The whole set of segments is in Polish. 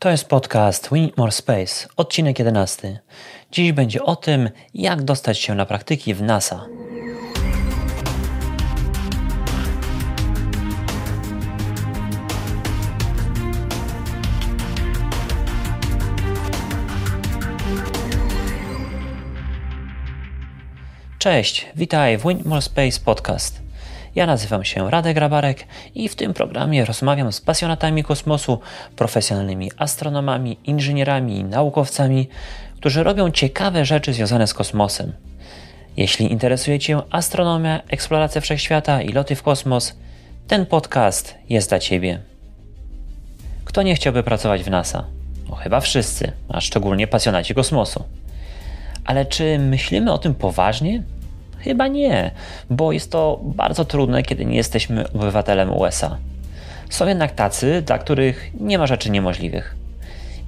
To jest podcast We Need More Space, odcinek 11. Dziś będzie o tym, jak dostać się na praktyki w NASA. Cześć, witaj w Wind More Space Podcast. Ja nazywam się Radek Grabarek i w tym programie rozmawiam z pasjonatami kosmosu, profesjonalnymi astronomami, inżynierami i naukowcami, którzy robią ciekawe rzeczy związane z kosmosem. Jeśli interesuje Cię astronomia, eksploracja wszechświata i loty w kosmos, ten podcast jest dla Ciebie. Kto nie chciałby pracować w NASA? No chyba wszyscy, a szczególnie pasjonaci kosmosu. Ale czy myślimy o tym poważnie? Chyba nie, bo jest to bardzo trudne, kiedy nie jesteśmy obywatelem USA. Są jednak tacy, dla których nie ma rzeczy niemożliwych.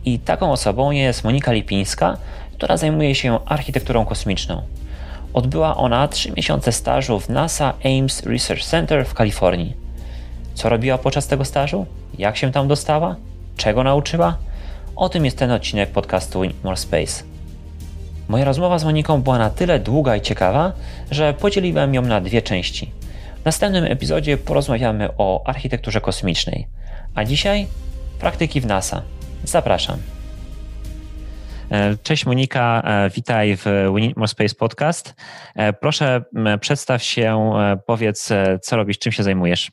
I taką osobą jest Monika Lipińska, która zajmuje się architekturą kosmiczną. Odbyła ona 3 miesiące stażu w NASA Ames Research Center w Kalifornii. Co robiła podczas tego stażu? Jak się tam dostała? Czego nauczyła? O tym jest ten odcinek podcastu More Space. Moja rozmowa z Moniką była na tyle długa i ciekawa, że podzieliłem ją na dwie części. W następnym epizodzie porozmawiamy o architekturze kosmicznej, a dzisiaj praktyki w NASA. Zapraszam. E, cześć Monika, e, witaj w We Need More Space Podcast. E, proszę przedstaw się, powiedz co robisz, czym się zajmujesz.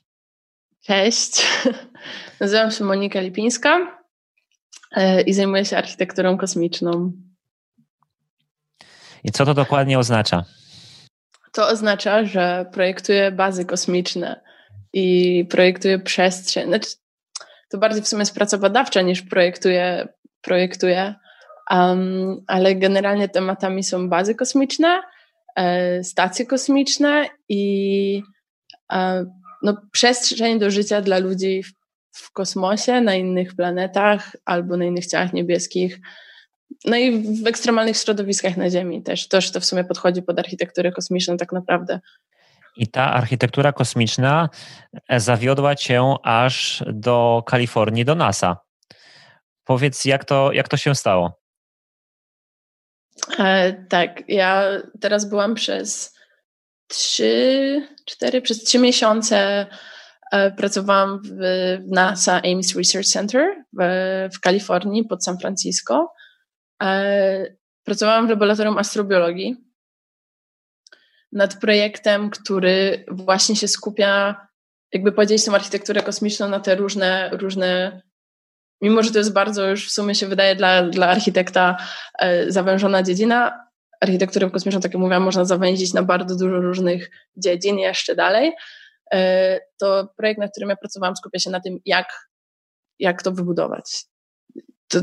Cześć, nazywam się Monika Lipińska i zajmuję się architekturą kosmiczną. I co to dokładnie oznacza? To oznacza, że projektuję bazy kosmiczne i projektuję przestrzeń. Znaczy, to bardziej w sumie jest praca badawcza niż projektuję, projektuję. Um, ale generalnie tematami są bazy kosmiczne, e, stacje kosmiczne i e, no, przestrzeń do życia dla ludzi w, w kosmosie, na innych planetach albo na innych ciałach niebieskich no i w ekstremalnych środowiskach na Ziemi też. Też to w sumie podchodzi pod architekturę kosmiczną tak naprawdę. I ta architektura kosmiczna e, zawiodła cię aż do Kalifornii, do NASA. Powiedz, jak to, jak to się stało? E, tak, ja teraz byłam przez trzy, cztery, przez trzy miesiące e, pracowałam w, w NASA Ames Research Center w, w Kalifornii pod San Francisco pracowałam w laboratorium astrobiologii nad projektem, który właśnie się skupia, jakby powiedzieć, tą architekturę kosmiczną na te różne, różne mimo że to jest bardzo już w sumie się wydaje dla, dla architekta e, zawężona dziedzina, architekturę kosmiczną, tak jak mówiłam, można zawęzić na bardzo dużo różnych dziedzin jeszcze dalej, e, to projekt, nad którym ja pracowałam, skupia się na tym, jak, jak to wybudować. To,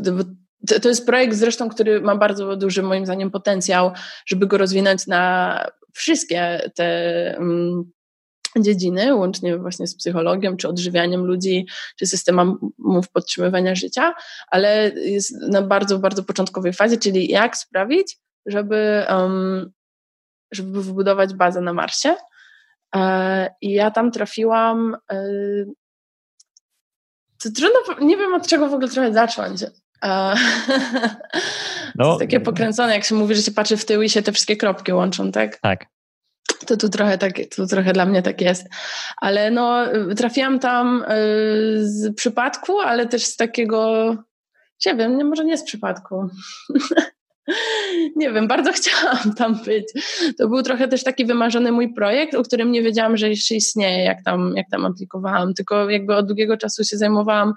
to, to jest projekt zresztą, który ma bardzo duży moim zdaniem potencjał, żeby go rozwinąć na wszystkie te um, dziedziny, łącznie właśnie z psychologią, czy odżywianiem ludzi, czy systemem podtrzymywania życia, ale jest na bardzo, bardzo początkowej fazie, czyli jak sprawić, żeby, um, żeby wybudować bazę na Marsie. E, I ja tam trafiłam. E, to trudno, nie wiem od czego w ogóle trochę zacząć. No, to jest takie pokręcone, jak się mówi, że się patrzy w tył i się te wszystkie kropki łączą, tak? Tak. To tu trochę, tak, tu trochę dla mnie tak jest. Ale no, trafiłam tam y, z przypadku, ale też z takiego, nie wiem, nie, może nie z przypadku. nie wiem, bardzo chciałam tam być. To był trochę też taki wymarzony mój projekt, o którym nie wiedziałam, że jeszcze istnieje, jak tam, jak tam aplikowałam. Tylko jakby od długiego czasu się zajmowałam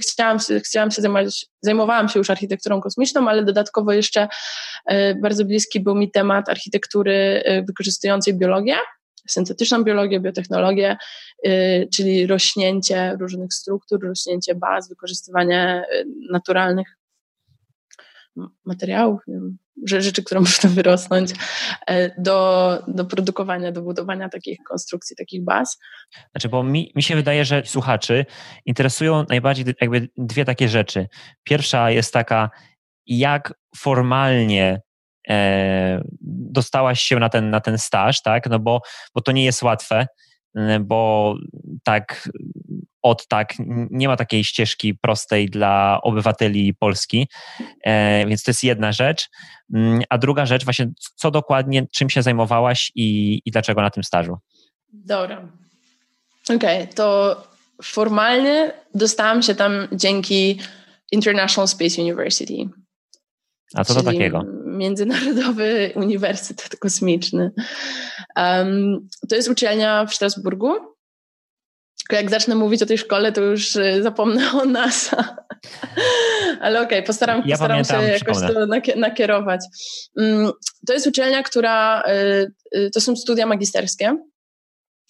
chciałam, chciałam się zajmować, zajmowałam się już architekturą kosmiczną, ale dodatkowo jeszcze e, bardzo bliski był mi temat architektury e, wykorzystującej biologię, syntetyczną biologię, biotechnologię, e, czyli rośnięcie różnych struktur, rośnięcie baz, wykorzystywanie naturalnych materiałów, rzeczy, które można wyrosnąć e, do, do produkowania, do budowania takich konstrukcji, takich baz. Znaczy, bo mi, mi się wydaje, że słuchaczy interesują najbardziej jakby dwie takie rzeczy. Pierwsza jest taka, jak formalnie e, dostałaś się na ten, na ten staż, tak? No bo, bo to nie jest łatwe. Bo tak od tak nie ma takiej ścieżki prostej dla obywateli Polski, e, więc to jest jedna rzecz. Mm, a druga rzecz, właśnie co dokładnie, czym się zajmowałaś i, i dlaczego na tym stażu? Dobra. Okej, okay, to formalnie dostałam się tam dzięki International Space University. A co to takiego? Międzynarodowy Uniwersytet Kosmiczny. Um, to jest uczelnia w Strasburgu. Jak zacznę mówić o tej szkole, to już y, zapomnę o NASA. Ale okej, okay, postaram, ja postaram się jakoś to nakierować. Um, to jest uczelnia, która. Y, y, to są studia magisterskie,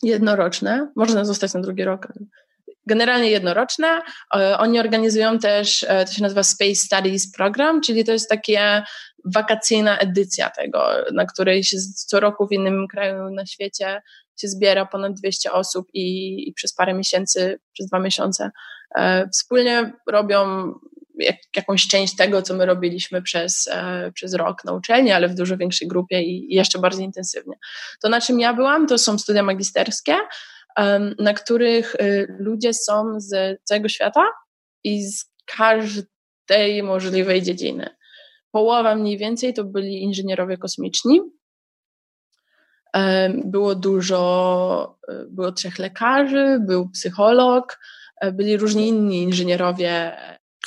jednoroczne. Można zostać na drugi rok, generalnie jednoroczne. Oni organizują też, e, to się nazywa Space Studies Program, czyli to jest takie wakacyjna edycja tego, na której się co roku w innym kraju na świecie się zbiera ponad 200 osób i, i przez parę miesięcy, przez dwa miesiące e, wspólnie robią jak, jakąś część tego, co my robiliśmy przez, e, przez rok na uczelni, ale w dużo większej grupie i, i jeszcze bardziej intensywnie. To, na czym ja byłam, to są studia magisterskie, na których y, ludzie są z całego świata i z każdej możliwej dziedziny. Połowa mniej więcej to byli inżynierowie kosmiczni. Było dużo, y, było trzech lekarzy, był psycholog, e, byli różni inni inżynierowie,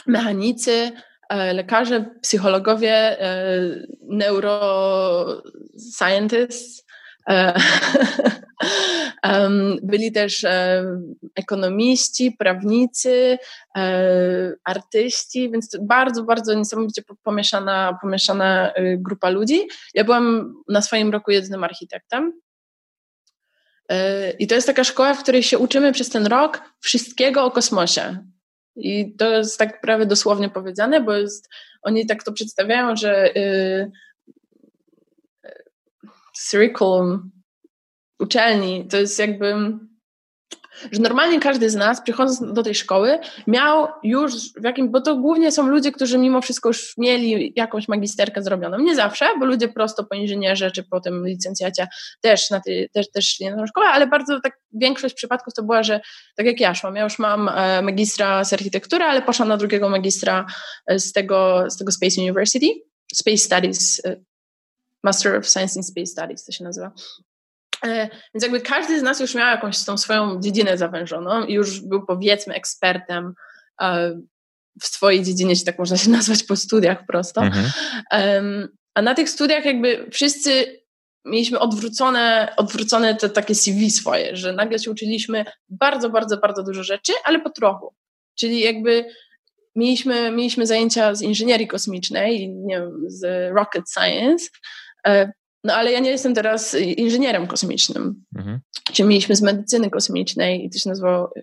mechanicy, e, lekarze, psychologowie, e, neuroscientists, Byli też ekonomiści, prawnicy, e, artyści, więc bardzo, bardzo niesamowicie pomieszana, pomieszana y, grupa ludzi. Ja byłam na swoim roku jedynym architektem. E, I to jest taka szkoła, w której się uczymy przez ten rok wszystkiego o kosmosie. I to jest tak prawie dosłownie powiedziane, bo jest, oni tak to przedstawiają, że y, curriculum uczelni to jest jakby że normalnie każdy z nas, przychodząc do tej szkoły, miał już w jakim, bo to głównie są ludzie, którzy mimo wszystko już mieli jakąś magisterkę zrobioną. Nie zawsze, bo ludzie prosto po inżynierze czy po tym licencjacie też, na tej, też, też szli na szkołę, ale bardzo tak większość przypadków to była, że tak jak ja szłam, ja już mam e, magistra z architektury, ale poszłam na drugiego magistra e, z tego, z tego Space University, Space Studies, e, Master of Science in Space Studies to się nazywa. E, więc jakby każdy z nas już miał jakąś tą swoją dziedzinę zawężoną i już był powiedzmy ekspertem e, w swojej dziedzinie, jeśli tak można się nazwać po studiach prosto. Mhm. A na tych studiach jakby wszyscy mieliśmy odwrócone, odwrócone te takie CV swoje, że nagle się uczyliśmy bardzo, bardzo, bardzo dużo rzeczy, ale po trochu. Czyli jakby mieliśmy, mieliśmy zajęcia z inżynierii kosmicznej, nie wiem, z rocket science, no ale ja nie jestem teraz inżynierem kosmicznym. Mhm. Czyli mieliśmy z medycyny kosmicznej i to się nazywało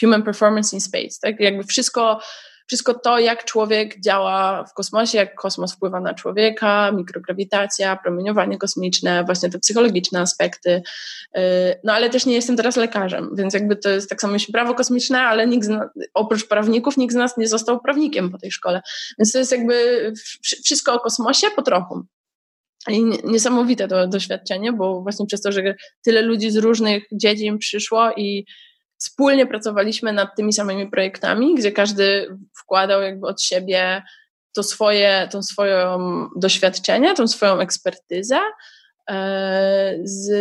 Human Performance in Space. Tak? Jakby wszystko, wszystko to, jak człowiek działa w kosmosie, jak kosmos wpływa na człowieka, mikrograwitacja, promieniowanie kosmiczne, właśnie te psychologiczne aspekty. Y, no ale też nie jestem teraz lekarzem, więc jakby to jest tak samo jeśli prawo kosmiczne, ale nikt nas, oprócz prawników nikt z nas nie został prawnikiem po tej szkole. Więc to jest jakby wszystko o kosmosie po trochu. I niesamowite to doświadczenie, bo właśnie przez to, że tyle ludzi z różnych dziedzin przyszło i wspólnie pracowaliśmy nad tymi samymi projektami, gdzie każdy wkładał jakby od siebie to swoje, tą swoją doświadczenie, tą swoją ekspertyzę, e, z,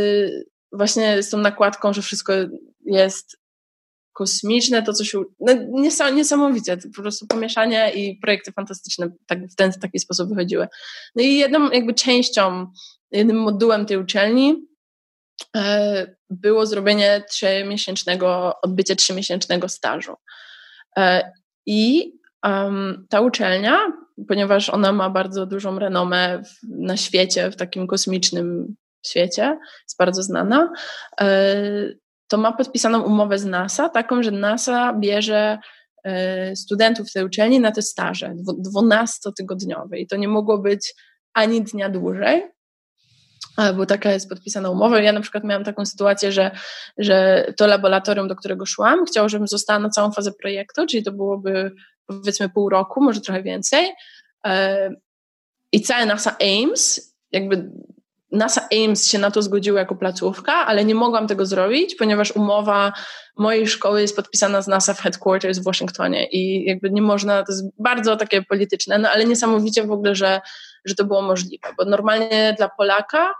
właśnie z tą nakładką, że wszystko jest kosmiczne, to co się, no, niesamowite, po prostu pomieszanie i projekty fantastyczne tak, w ten taki sposób wychodziły. No i jedną jakby częścią, jednym modułem tej uczelni e, było zrobienie trzymiesięcznego, odbycie trzymiesięcznego stażu. E, I um, ta uczelnia, ponieważ ona ma bardzo dużą renomę w, na świecie, w takim kosmicznym świecie, jest bardzo znana, e, to ma podpisaną umowę z NASA, taką, że NASA bierze e, studentów tej uczelni na te staże 12-tygodniowe i to nie mogło być ani dnia dłużej, bo taka jest podpisana umowa. Ja na przykład miałam taką sytuację, że, że to laboratorium, do którego szłam, chciało, żebym została na całą fazę projektu, czyli to byłoby powiedzmy pół roku, może trochę więcej. E, I całe NASA Ames jakby NASA Ames się na to zgodziło jako placówka, ale nie mogłam tego zrobić, ponieważ umowa mojej szkoły jest podpisana z NASA w headquarters w Waszyngtonie i jakby nie można, to jest bardzo takie polityczne, no ale niesamowicie w ogóle, że, że to było możliwe, bo normalnie dla Polaka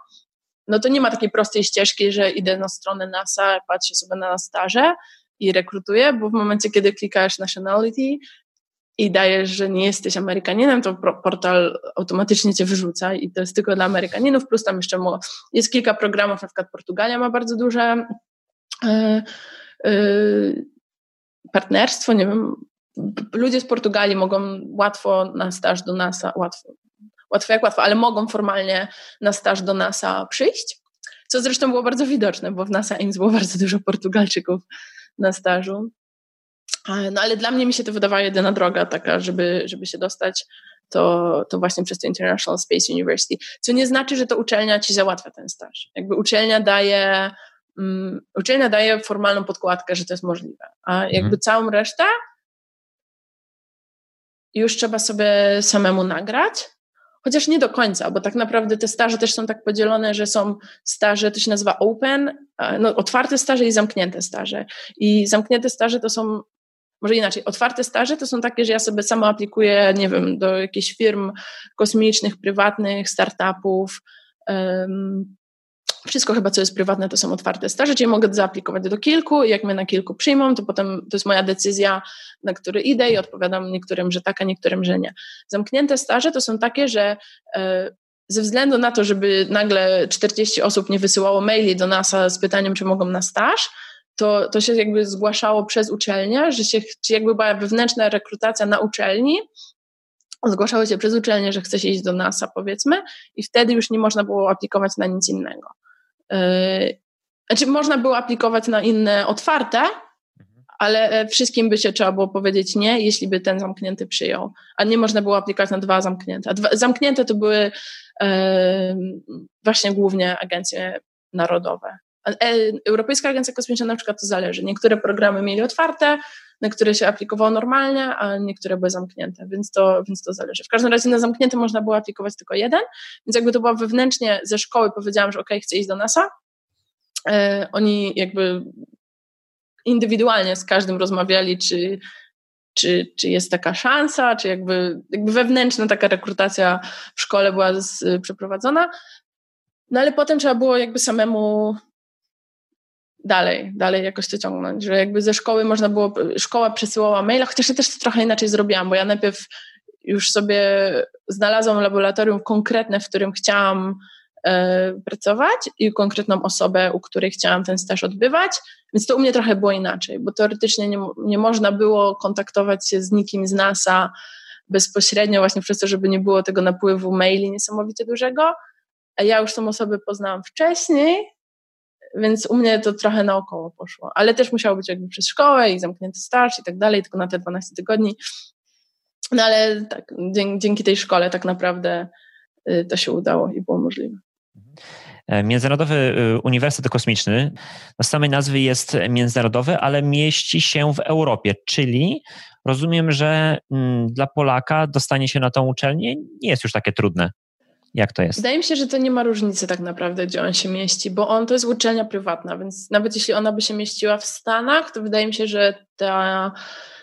no to nie ma takiej prostej ścieżki, że idę na stronę NASA, patrzę sobie na staże i rekrutuję, bo w momencie, kiedy klikasz nationality, i dajesz, że nie jesteś Amerykaninem, to portal automatycznie cię wyrzuca i to jest tylko dla Amerykaninów, plus tam jeszcze jest kilka programów, na przykład Portugalia ma bardzo duże yy, yy, partnerstwo, nie wiem, ludzie z Portugalii mogą łatwo na staż do NASA, łatwo, łatwo jak łatwo, ale mogą formalnie na staż do NASA przyjść, co zresztą było bardzo widoczne, bo w NASA Ames było bardzo dużo Portugalczyków na stażu. No ale dla mnie mi się to wydawała jedyna droga taka, żeby, żeby się dostać, to, to właśnie przez to International Space University. Co nie znaczy, że to uczelnia ci załatwia ten staż. Jakby uczelnia daje, um, uczelnia daje formalną podkładkę, że to jest możliwe. A jakby mhm. całą resztę już trzeba sobie samemu nagrać. Chociaż nie do końca, bo tak naprawdę te staże też są tak podzielone, że są staże, to się nazywa open, no, otwarte staże i zamknięte staże. I zamknięte staże to są może inaczej, otwarte staże to są takie, że ja sobie sama aplikuję, nie wiem, do jakichś firm kosmicznych, prywatnych, startupów. Wszystko chyba, co jest prywatne, to są otwarte staże, czyli mogę zaaplikować do kilku jak mnie na kilku przyjmą, to potem to jest moja decyzja, na który idę i odpowiadam niektórym, że tak, a niektórym, że nie. Zamknięte staże to są takie, że e, ze względu na to, żeby nagle 40 osób nie wysyłało maili do NASA z pytaniem, czy mogą na staż, to, to się jakby zgłaszało przez uczelnię, że się, czy jakby była wewnętrzna rekrutacja na uczelni, zgłaszało się przez uczelnię, że chce się iść do NASA, powiedzmy, i wtedy już nie można było aplikować na nic innego. Yy, znaczy, można było aplikować na inne otwarte, ale wszystkim by się trzeba było powiedzieć nie, jeśli by ten zamknięty przyjął. A nie można było aplikować na dwa zamknięte. A dwa, zamknięte to były yy, właśnie głównie agencje narodowe. E, Europejska Agencja Kosmiczna na przykład to zależy. Niektóre programy mieli otwarte, na które się aplikowało normalnie, a niektóre były zamknięte, więc to, więc to zależy. W każdym razie na zamknięte można było aplikować tylko jeden, więc jakby to było wewnętrznie ze szkoły, powiedziałam, że ok, chcę iść do NASA. E, oni jakby indywidualnie z każdym rozmawiali, czy, czy, czy jest taka szansa, czy jakby, jakby wewnętrzna taka rekrutacja w szkole była z, przeprowadzona. No ale potem trzeba było jakby samemu dalej, dalej jakoś to ciągnąć, że jakby ze szkoły można było, szkoła przesyłała maila, chociaż ja też to trochę inaczej zrobiłam, bo ja najpierw już sobie znalazłam laboratorium konkretne, w którym chciałam e, pracować i konkretną osobę, u której chciałam ten staż odbywać, więc to u mnie trochę było inaczej, bo teoretycznie nie, nie można było kontaktować się z nikim z NASA bezpośrednio właśnie przez to, żeby nie było tego napływu maili niesamowicie dużego, a ja już tą osobę poznałam wcześniej, więc u mnie to trochę naokoło poszło. Ale też musiało być jakby przez szkołę i zamknięty staż i tak dalej, tylko na te 12 tygodni. No ale tak, dzięki, dzięki tej szkole tak naprawdę y, to się udało i było możliwe. E, Międzynarodowy y, Uniwersytet Kosmiczny z samej nazwy jest międzynarodowy, ale mieści się w Europie, czyli rozumiem, że mm, dla Polaka dostanie się na tą uczelnię nie jest już takie trudne. Jak to jest? Wydaje mi się, że to nie ma różnicy tak naprawdę, gdzie on się mieści, bo on to jest uczelnia prywatna, więc nawet jeśli ona by się mieściła w Stanach, to wydaje mi się, że ta,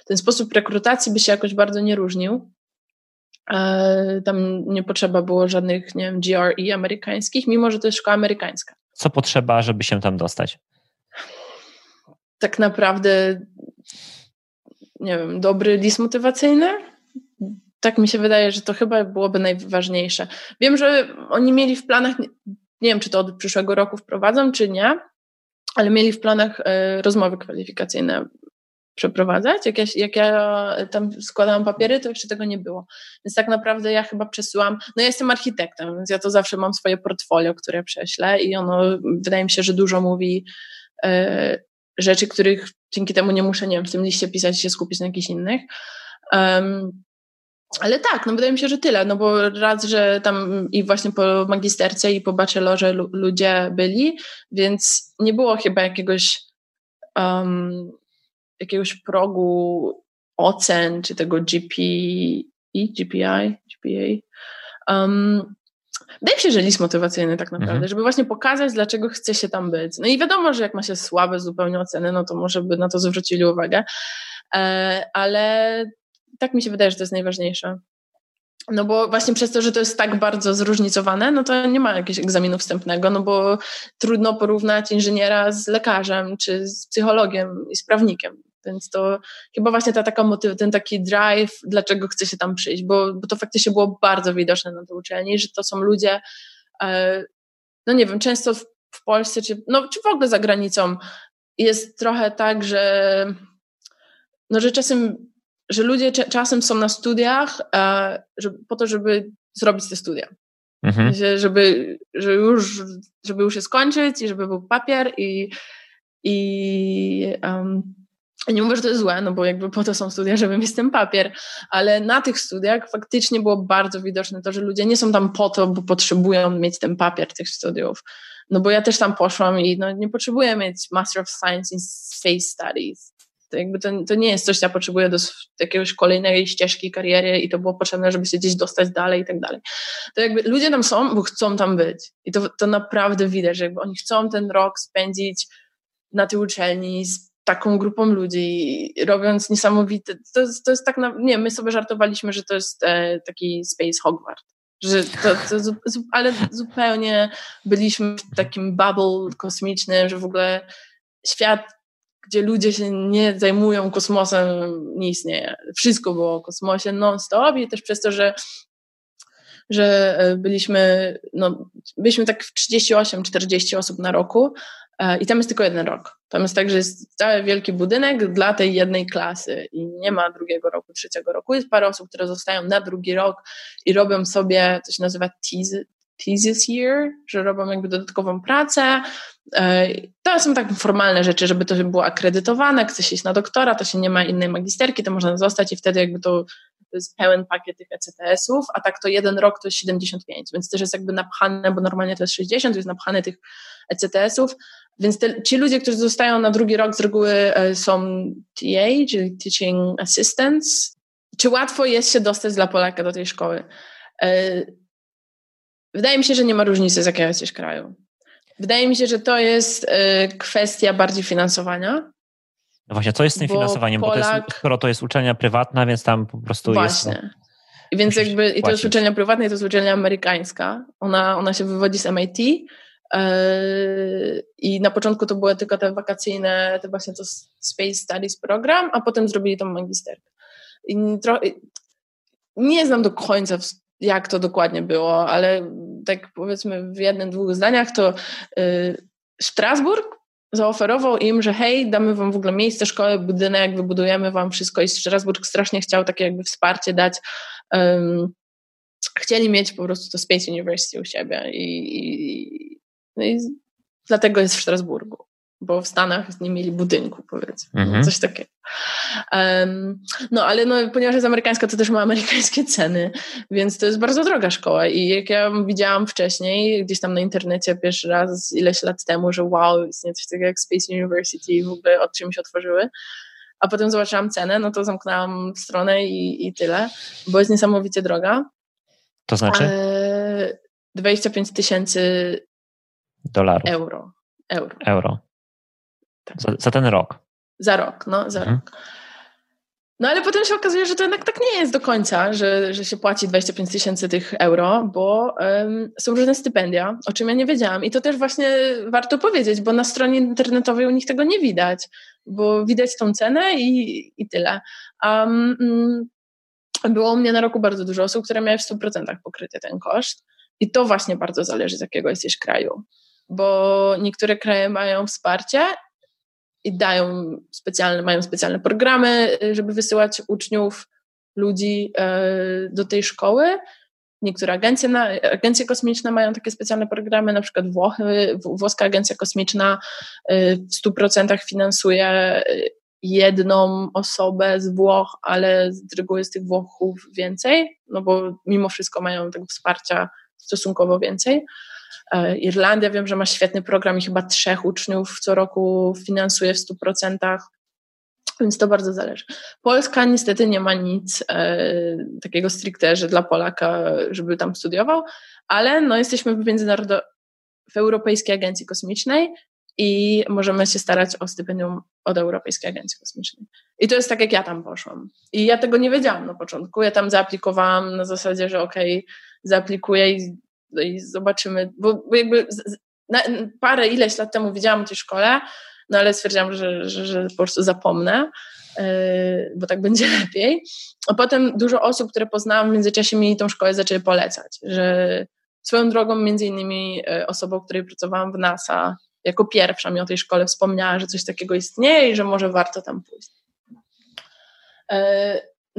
ten sposób rekrutacji by się jakoś bardzo nie różnił. E, tam nie potrzeba było żadnych, nie wiem, GRE amerykańskich, mimo że to jest szkoła amerykańska. Co potrzeba, żeby się tam dostać? Tak naprawdę, nie wiem, dobry list motywacyjny, tak mi się wydaje, że to chyba byłoby najważniejsze. Wiem, że oni mieli w planach, nie wiem, czy to od przyszłego roku wprowadzą, czy nie, ale mieli w planach e, rozmowy kwalifikacyjne przeprowadzać. Jak ja, jak ja tam składałam papiery, to jeszcze tego nie było. Więc tak naprawdę ja chyba przesyłam, no ja jestem architektem, więc ja to zawsze mam swoje portfolio, które prześlę i ono wydaje mi się, że dużo mówi e, rzeczy, których dzięki temu nie muszę, nie wiem, w tym liście pisać się skupić na jakichś innych. Um, ale tak, no wydaje mi się, że tyle, no bo raz, że tam i właśnie po magisterce i po bachelorze ludzie byli, więc nie było chyba jakiegoś um, jakiegoś progu ocen, czy tego GP, GPI, GPA. Um, Wydaje mi się, że list motywacyjny tak naprawdę, mhm. żeby właśnie pokazać, dlaczego chce się tam być. No i wiadomo, że jak ma się słabe zupełnie oceny, no to może by na to zwrócili uwagę, e, ale tak mi się wydaje, że to jest najważniejsze. No bo właśnie przez to, że to jest tak bardzo zróżnicowane, no to nie ma jakiegoś egzaminu wstępnego, no bo trudno porównać inżyniera z lekarzem, czy z psychologiem i z prawnikiem. Więc to chyba właśnie ta taka motyw, ten taki drive, dlaczego chce się tam przyjść, bo, bo to faktycznie było bardzo widoczne na tej uczelni, że to są ludzie, e, no nie wiem, często w, w Polsce, czy, no, czy w ogóle za granicą jest trochę tak, że, no, że czasem że ludzie czasem są na studiach e, żeby, po to, żeby zrobić te studia. Mhm. Żeby, że już, żeby już je skończyć i żeby był papier i, i um, nie mówię, że to jest złe, no bo jakby po to są studia, żeby mieć ten papier, ale na tych studiach faktycznie było bardzo widoczne to, że ludzie nie są tam po to, bo potrzebują mieć ten papier tych studiów. No bo ja też tam poszłam i no, nie potrzebuję mieć Master of Science in Space Studies. To, jakby to, to nie jest coś, co ja potrzebuję do jakiegoś kolejnej ścieżki kariery i to było potrzebne, żeby się gdzieś dostać dalej i tak dalej. To jakby ludzie tam są, bo chcą tam być. I to, to naprawdę widać, że jakby oni chcą ten rok spędzić na tej uczelni z taką grupą ludzi, robiąc niesamowite. To, to jest tak, na, nie, my sobie żartowaliśmy, że to jest e, taki Space Hogwarts. Że to, to, ale zupełnie byliśmy w takim bubble kosmicznym, że w ogóle świat gdzie ludzie się nie zajmują kosmosem, nie istnieje. Wszystko było o kosmosie non-stop i też przez to, że że e, byliśmy, no, byliśmy tak w 38-40 osób na roku e, i tam jest tylko jeden rok. Tam jest tak, że jest cały wielki budynek dla tej jednej klasy i nie ma drugiego roku, trzeciego roku. Jest parę osób, które zostają na drugi rok i robią sobie, to się nazywa thesis year, że robią jakby dodatkową pracę. E, to są tak formalne rzeczy, żeby to było akredytowane, chce się iść na doktora, to się nie ma innej magisterki, to można zostać i wtedy jakby to, to jest pełen pakiet tych ECTS-ów, a tak to jeden rok to jest 75, więc też jest jakby napchane, bo normalnie to jest 60, to jest napchane tych ECTS-ów, więc te, ci ludzie, którzy zostają na drugi rok z reguły e, są TA, czyli Teaching Assistants. Czy łatwo jest się dostać dla Polaka do tej szkoły? E, Wydaje mi się, że nie ma różnicy z jakiego jesteś kraju. Wydaje mi się, że to jest y, kwestia bardziej finansowania. No właśnie, co jest z tym finansowaniem? Polak... Bo to jest, skoro to jest uczelnia prywatna, więc tam po prostu właśnie. jest. Właśnie. I więc jakby, i to jest uczelnia prywatna, i to jest uczelnia amerykańska. Ona, ona się wywodzi z MIT. Yy, I na początku to były tylko te wakacyjne, te właśnie to Space Studies program, a potem zrobili tą magisterkę. I trochę, nie znam do końca jak to dokładnie było, ale tak powiedzmy w jednym, dwóch zdaniach, to y, Strasburg zaoferował im, że hej, damy wam w ogóle miejsce, szkołę, budynek, wybudujemy wam wszystko i Strasburg strasznie chciał takie jakby wsparcie dać. Chcieli mieć po prostu to Space University u siebie i, i, no i dlatego jest w Strasburgu bo w Stanach nie mieli budynku, powiedzmy, mhm. coś takiego. Um, no, ale no, ponieważ jest amerykańska, to też ma amerykańskie ceny, więc to jest bardzo droga szkoła i jak ja widziałam wcześniej, gdzieś tam na internecie pierwszy raz ileś lat temu, że wow, istnieje coś takiego jak Space University i w ogóle od czym się otworzyły, a potem zobaczyłam cenę, no to zamknęłam stronę i, i tyle, bo jest niesamowicie droga. To znaczy? E, 25 tysięcy dolarów. Euro. Euro. Euro. Za, za ten rok. Za rok, no, za mhm. rok. No ale potem się okazuje, że to jednak tak nie jest do końca, że, że się płaci 25 tysięcy tych euro, bo um, są różne stypendia, o czym ja nie wiedziałam. I to też właśnie warto powiedzieć, bo na stronie internetowej u nich tego nie widać, bo widać tą cenę i, i tyle. Um, było u mnie na roku bardzo dużo osób, które miały w 100% pokryty ten koszt. I to właśnie bardzo zależy, z jakiego jesteś kraju. Bo niektóre kraje mają wsparcie i dają specjalne, mają specjalne programy, y, żeby wysyłać uczniów, ludzi e, do tej szkoły. Niektóre agencje, na, agencje kosmiczne mają takie specjalne programy, na przykład Włochy, włoska agencja kosmiczna y, w 100% finansuje y, jedną osobę z Włoch, ale z reguły z tych Włochów więcej, no bo mimo wszystko mają tego wsparcia stosunkowo więcej. E, Irlandia wiem, że ma świetny program i chyba trzech uczniów co roku finansuje w 100%. Więc to bardzo zależy. Polska niestety nie ma nic e, takiego stricte, że dla Polaka, żeby tam studiował, ale no, jesteśmy w międzynarodo w Europejskiej Agencji Kosmicznej i możemy się starać o stypendium od Europejskiej Agencji Kosmicznej. I to jest tak, jak ja tam poszłam. I ja tego nie wiedziałam na początku. Ja tam zaaplikowałam na zasadzie, że okej, okay, zaaplikuję i, i, zobaczymy, bo, bo jakby z, na, parę, ileś lat temu widziałam o tej szkole, no ale stwierdziłam, że, że, że po prostu zapomnę, yy, bo tak będzie lepiej. A potem dużo osób, które poznałam w międzyczasie mi tą szkołę zaczęły polecać, że swoją drogą między innymi e, osobą, której pracowałam w NASA, jako pierwsza mi o tej szkole wspomniała, że coś takiego istnieje i że może warto tam pójść.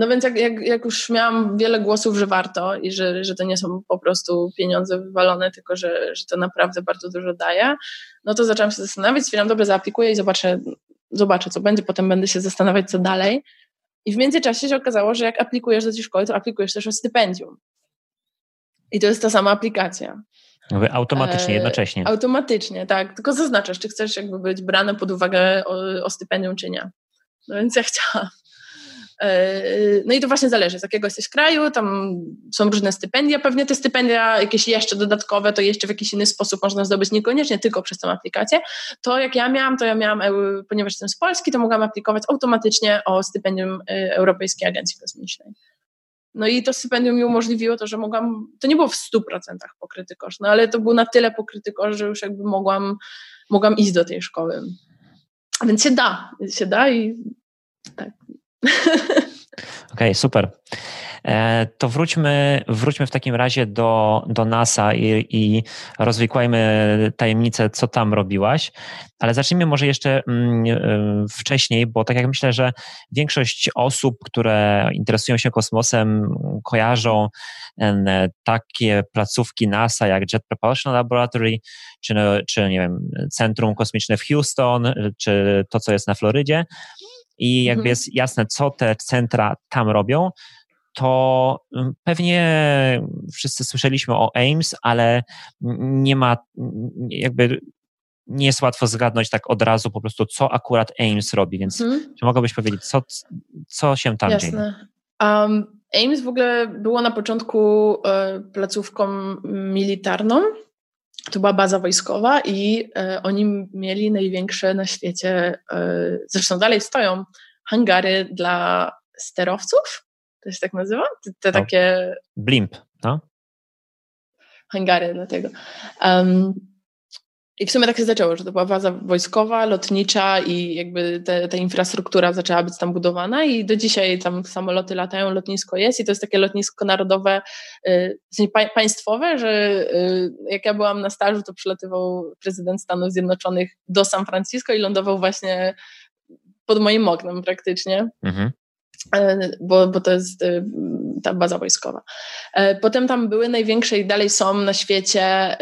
E, no więc jak, jak, jak, już miałam wiele głosów, że warto i że, że to nie są po prostu pieniądze wywalone, tylko że, że to naprawdę bardzo dużo daje, no to zaczęłam się zastanawiać, stwierdziłam, dobrze, zaaplikuję i zobaczę, zobaczę, co będzie, potem będę się zastanawiać, co dalej. I w międzyczasie się okazało, że jak aplikujesz do tej szkoły, to aplikujesz też o stypendium. I to jest ta sama aplikacja. Automatycznie, e, jednocześnie. automatycznie, tak. Tylko zaznaczasz, czy chcesz jakby być brany pod uwagę o, o stypendium, czy nie. No więc ja chciałam. E, no i to właśnie zależy, z jakiego jesteś kraju, tam są różne stypendia, pewnie te stypendia jakieś jeszcze dodatkowe, to jeszcze w jakiś inny sposób można zdobyć, niekoniecznie tylko przez tą aplikację. To jak ja miałam, to ja miałam, ponieważ jestem z Polski, to mogłam aplikować automatycznie o stypendium e, Europejskiej Agencji Kosmicznej. No i to stypendium mi umożliwiło to, że mogłam, to nie było w 100% pokryty koszt, no ale to był na tyle pokryty koszt, że już jakby mogłam, mogłam iść do tej szkoły. Więc się da, się da i tak. Okej, okay, super. E, to wróćmy, wróćmy w takim razie do, do NASA i, i rozwikłajmy tajemnicę, co tam robiłaś. Ale zacznijmy może jeszcze mm, e, wcześniej, bo tak jak myślę, że większość osób, które interesują się kosmosem, kojarzą takie placówki NASA jak Jet Propulsion Laboratory, czy, czy nie wiem, Centrum Kosmiczne w Houston, czy to, co jest na Florydzie. I jakby mhm. jest jasne, co te centra tam robią, to mm, pewnie wszyscy słyszeliśmy o Ames, ale nie ma jakby nie jest łatwo zgadnąć tak od razu po prostu, co akurat Ames robi, więc hmm. czy mogłabyś powiedzieć, co, co się tam Jasne. dzieje? Um, Ames w ogóle było na początku e, placówką militarną, to była baza wojskowa i e, oni mieli największe na świecie, e, zresztą dalej stoją, hangary dla sterowców to się tak nazywa? Te, te no. takie... Blimp, no? Hangary dlatego. Um, I w sumie tak się zaczęło, że to była baza wojskowa, lotnicza i jakby te, ta infrastruktura zaczęła być tam budowana i do dzisiaj tam samoloty latają, lotnisko jest i to jest takie lotnisko narodowe, y, państwowe, że y, jak ja byłam na stażu, to przylatywał prezydent Stanów Zjednoczonych do San Francisco i lądował właśnie pod moim oknem praktycznie. Mhm. E, bo, bo to jest e, ta baza wojskowa. E, potem tam były największe i dalej są na świecie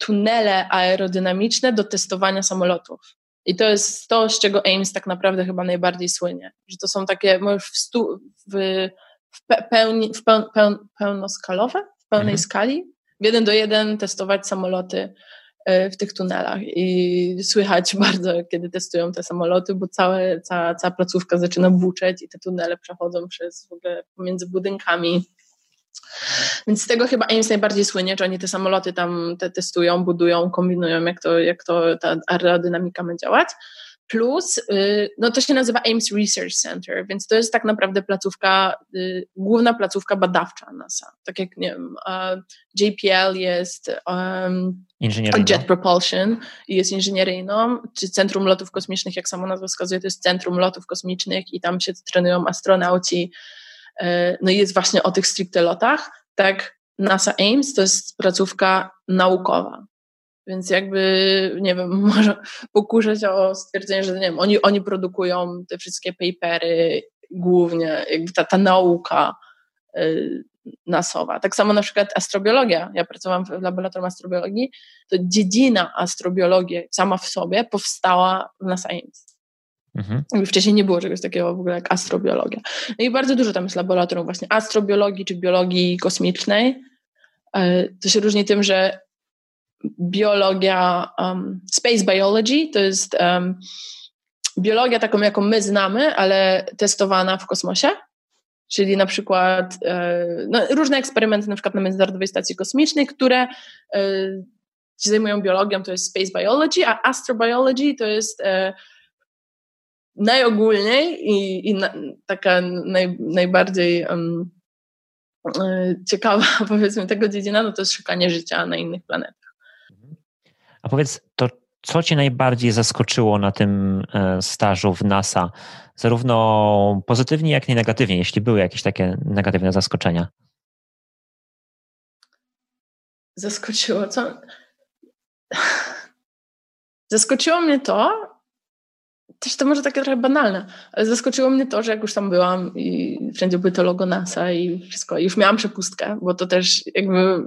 tunele aerodynamiczne do testowania samolotów. I to jest to, z czego Ames tak naprawdę chyba najbardziej słynie. Że to są takie, w, stu, w, w, pełni, w peł, peł, pełnoskalowe, w pełnej mhm. skali, w jeden do jeden testować samoloty E, w tych tunelach i słychać bardzo, kiedy testują te samoloty, bo całe, cała, cała placówka zaczyna buczeć i te tunele przechodzą przez w ogóle pomiędzy budynkami. Więc z tego chyba Ames najbardziej słynie, że oni te samoloty tam te testują, budują, kombinują, jak to, jak to ta aerodynamika ma działać. Plus, y, no to się nazywa Ames Research Center, więc to jest tak naprawdę placówka, y, główna placówka badawcza NASA. Tak jak, nie wiem, JPL jest um, Jet Propulsion i jest inżynieryjną, czy Centrum Lotów Kosmicznych, jak sama nazwa wskazuje, to jest Centrum Lotów Kosmicznych i tam się trenują astronauci, no i jest właśnie o tych stricte lotach. Tak, NASA Ames to jest placówka naukowa. Więc jakby, nie wiem, może się o stwierdzenie, że nie wiem, oni, oni produkują te wszystkie papery głównie, jakby ta, ta nauka y, nasowa. Tak samo na przykład astrobiologia. Ja pracowałam w laboratorium astrobiologii, to dziedzina astrobiologii sama w sobie powstała w NASA Ames. Mhm. Wcześniej nie było czegoś takiego w ogóle jak astrobiologia. No i bardzo dużo tam jest laboratorium właśnie astrobiologii czy biologii kosmicznej. Y, to się różni tym, że biologia, um, space biology to jest um, biologia taką, jaką my znamy, ale testowana w kosmosie. Czyli na przykład e, no, różne eksperymenty, na przykład na Międzynarodowej Stacji Kosmicznej, które e, się zajmują biologią, to jest space biology, a astrobiology to jest e, najogólniej i, i na, taka naj, najbardziej um, ciekawa, powiedzmy, tego dziedzina, no to jest szukanie życia na innych planetach. A powiedz, to co Cię najbardziej zaskoczyło na tym e, stażu w NASA? Zarówno pozytywnie, jak i negatywnie, jeśli były jakieś takie negatywne zaskoczenia? Zaskoczyło, co? Zaskoczyło mnie to, też to może takie trochę banalne, ale zaskoczyło mnie to, że jak już tam byłam i wszędzie były to logo NASA i wszystko, i już miałam przepustkę, bo to też jakby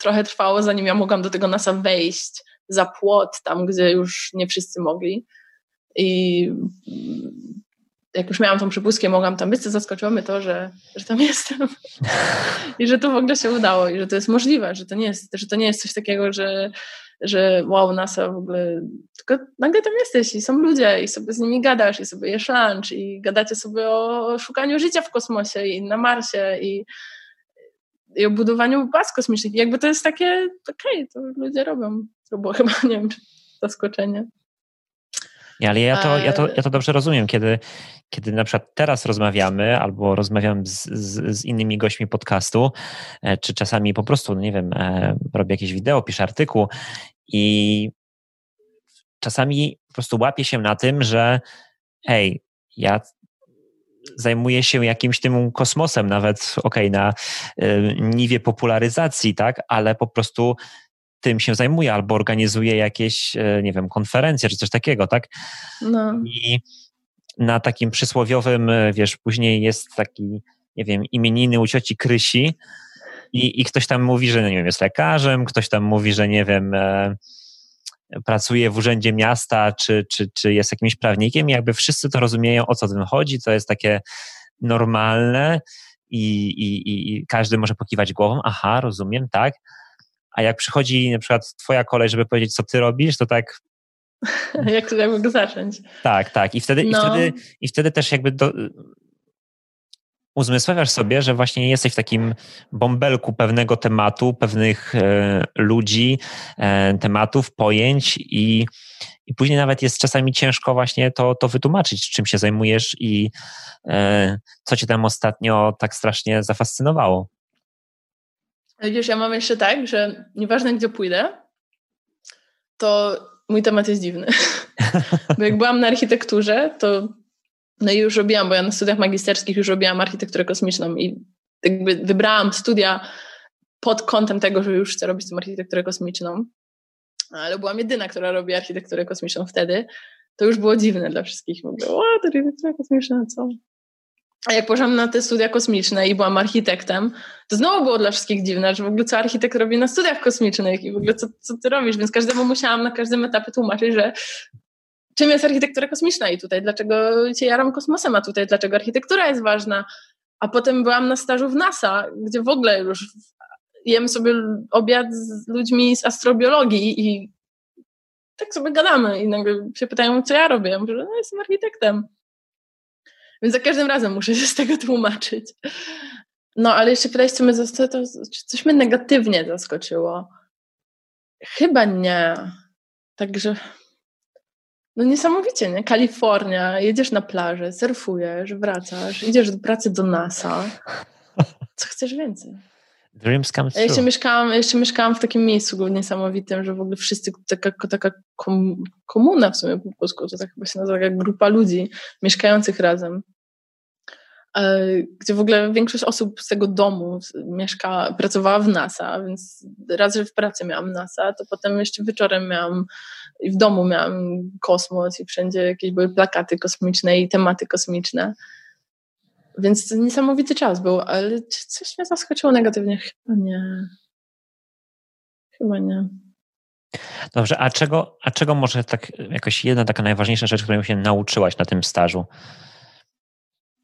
trochę trwało, zanim ja mogłam do tego NASA wejść za płot, tam gdzie już nie wszyscy mogli. I jak już miałam tą przepustkę, mogłam tam być, to zaskoczyło mnie to, że, że tam jestem. I że to w ogóle się udało i że to jest możliwe, że to nie jest, że to nie jest coś takiego, że że wow, NASA w ogóle, tylko nagle tam jesteś i są ludzie i sobie z nimi gadasz i sobie jesz lunch i gadacie sobie o szukaniu życia w kosmosie i na Marsie i, i o budowaniu baz kosmicznych. I jakby to jest takie, okej, okay, to ludzie robią. To było chyba, nie wiem, zaskoczenie. Nie, ale ja to, ja, to, ja to dobrze rozumiem, kiedy, kiedy na przykład teraz rozmawiamy albo rozmawiam z, z, z innymi gośćmi podcastu, e, czy czasami po prostu, no nie wiem, e, robię jakieś wideo, piszę artykuł i czasami po prostu łapię się na tym, że hej, ja zajmuję się jakimś tym kosmosem, nawet okej, okay, na y, niwie popularyzacji, tak, ale po prostu tym się zajmuje albo organizuje jakieś, nie wiem, konferencje czy coś takiego, tak? No. I na takim przysłowiowym, wiesz, później jest taki, nie wiem, imieniny u cioci Krysi, i, i ktoś tam mówi, że nie wiem, jest lekarzem, ktoś tam mówi, że nie wiem, e, pracuje w urzędzie miasta, czy, czy, czy jest jakimś prawnikiem, i jakby wszyscy to rozumieją, o co tym chodzi, to jest takie normalne i, i, i każdy może pokiwać głową, aha, rozumiem, tak. A jak przychodzi na przykład twoja kolej, żeby powiedzieć, co ty robisz, to tak jak to jakby zacząć. Tak, tak. I wtedy, no. i wtedy, i wtedy też jakby do, uzmysławiasz sobie, że właśnie jesteś w takim bąbelku pewnego tematu, pewnych e, ludzi, e, tematów, pojęć i, i później nawet jest czasami ciężko właśnie to, to wytłumaczyć, czym się zajmujesz i e, co cię tam ostatnio tak strasznie zafascynowało. Widzisz, ja mam jeszcze tak, że nieważne gdzie pójdę, to mój temat jest dziwny. Bo jak byłam na architekturze, to no i już robiłam, bo ja na studiach magisterskich już robiłam architekturę kosmiczną i jakby wybrałam studia pod kątem tego, że już chcę robić tą architekturę kosmiczną, ale byłam jedyna, która robi architekturę kosmiczną wtedy. To już było dziwne dla wszystkich. Mówię, o, architektura kosmiczna, co? A jak poszłam na te studia kosmiczne i byłam architektem, to znowu było dla wszystkich dziwne, że w ogóle co architekt robi na studiach kosmicznych i w ogóle co, co ty robisz, więc każdemu musiałam na każdym etapie tłumaczyć, że czym jest architektura kosmiczna i tutaj dlaczego się jaram kosmosem, a tutaj dlaczego architektura jest ważna. A potem byłam na stażu w NASA, gdzie w ogóle już jem sobie obiad z ludźmi z astrobiologii i tak sobie gadamy i nagle się pytają, co ja robię. Ja mówię, no jestem architektem. Więc za każdym razem muszę się z tego tłumaczyć. No, ale jeszcze pytałeś, co mnie, to, coś mnie negatywnie zaskoczyło. Chyba nie. Także no niesamowicie, nie? Kalifornia, jedziesz na plażę, surfujesz, wracasz, idziesz do pracy do NASA. Co chcesz więcej? Dreams come true. Ja jeszcze mieszkałam, jeszcze mieszkałam w takim miejscu niesamowitym, że w ogóle wszyscy, taka, taka komuna w sumie po polsku, to tak chyba się nazywa, jak grupa ludzi mieszkających razem. E, gdzie w ogóle większość osób z tego domu mieszkała, pracowała w NASA, więc raz, że w pracy miałam NASA, to potem jeszcze wieczorem miałam w domu miałam kosmos i wszędzie jakieś były plakaty kosmiczne i tematy kosmiczne. Więc to niesamowity czas był, ale coś mnie zaskoczyło negatywnie? Chyba nie. Chyba nie. Dobrze, a czego, a czego może tak jakoś jedna taka najważniejsza rzecz, którą się nauczyłaś na tym stażu?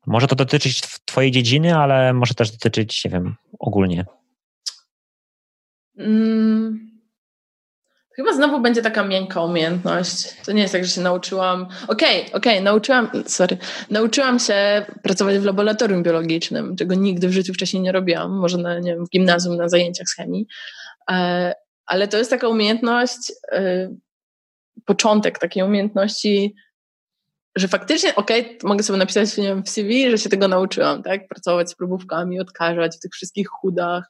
Może to dotyczyć Twojej dziedziny, ale może też dotyczyć, nie wiem, ogólnie. Mm, Chyba znowu będzie taka miękka umiejętność. To nie jest tak, że się nauczyłam. Okej, okay, okej, okay, nauczyłam, sorry, nauczyłam się pracować w laboratorium biologicznym, czego nigdy w życiu wcześniej nie robiłam. Może na, nie wiem, w gimnazjum na zajęciach z chemii. E, ale to jest taka umiejętność, e, początek takiej umiejętności, że faktycznie, okej, okay, mogę sobie napisać nie wiem, w CV, że się tego nauczyłam, tak? Pracować z próbówkami, odkażać w tych wszystkich chudach,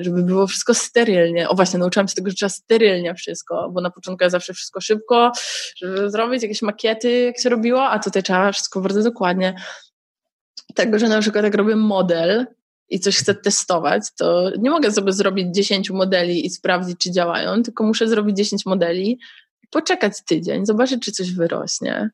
żeby było wszystko sterylnie. O właśnie, nauczyłam się tego, że trzeba sterylnie wszystko, bo na początku ja zawsze wszystko szybko, żeby zrobić jakieś makiety, jak się robiło, a tutaj trzeba wszystko bardzo dokładnie. Tego, że na przykład jak robię model, i coś chcę testować, to nie mogę sobie zrobić 10 modeli i sprawdzić, czy działają, tylko muszę zrobić 10 modeli, poczekać tydzień, zobaczyć, czy coś wyrośnie.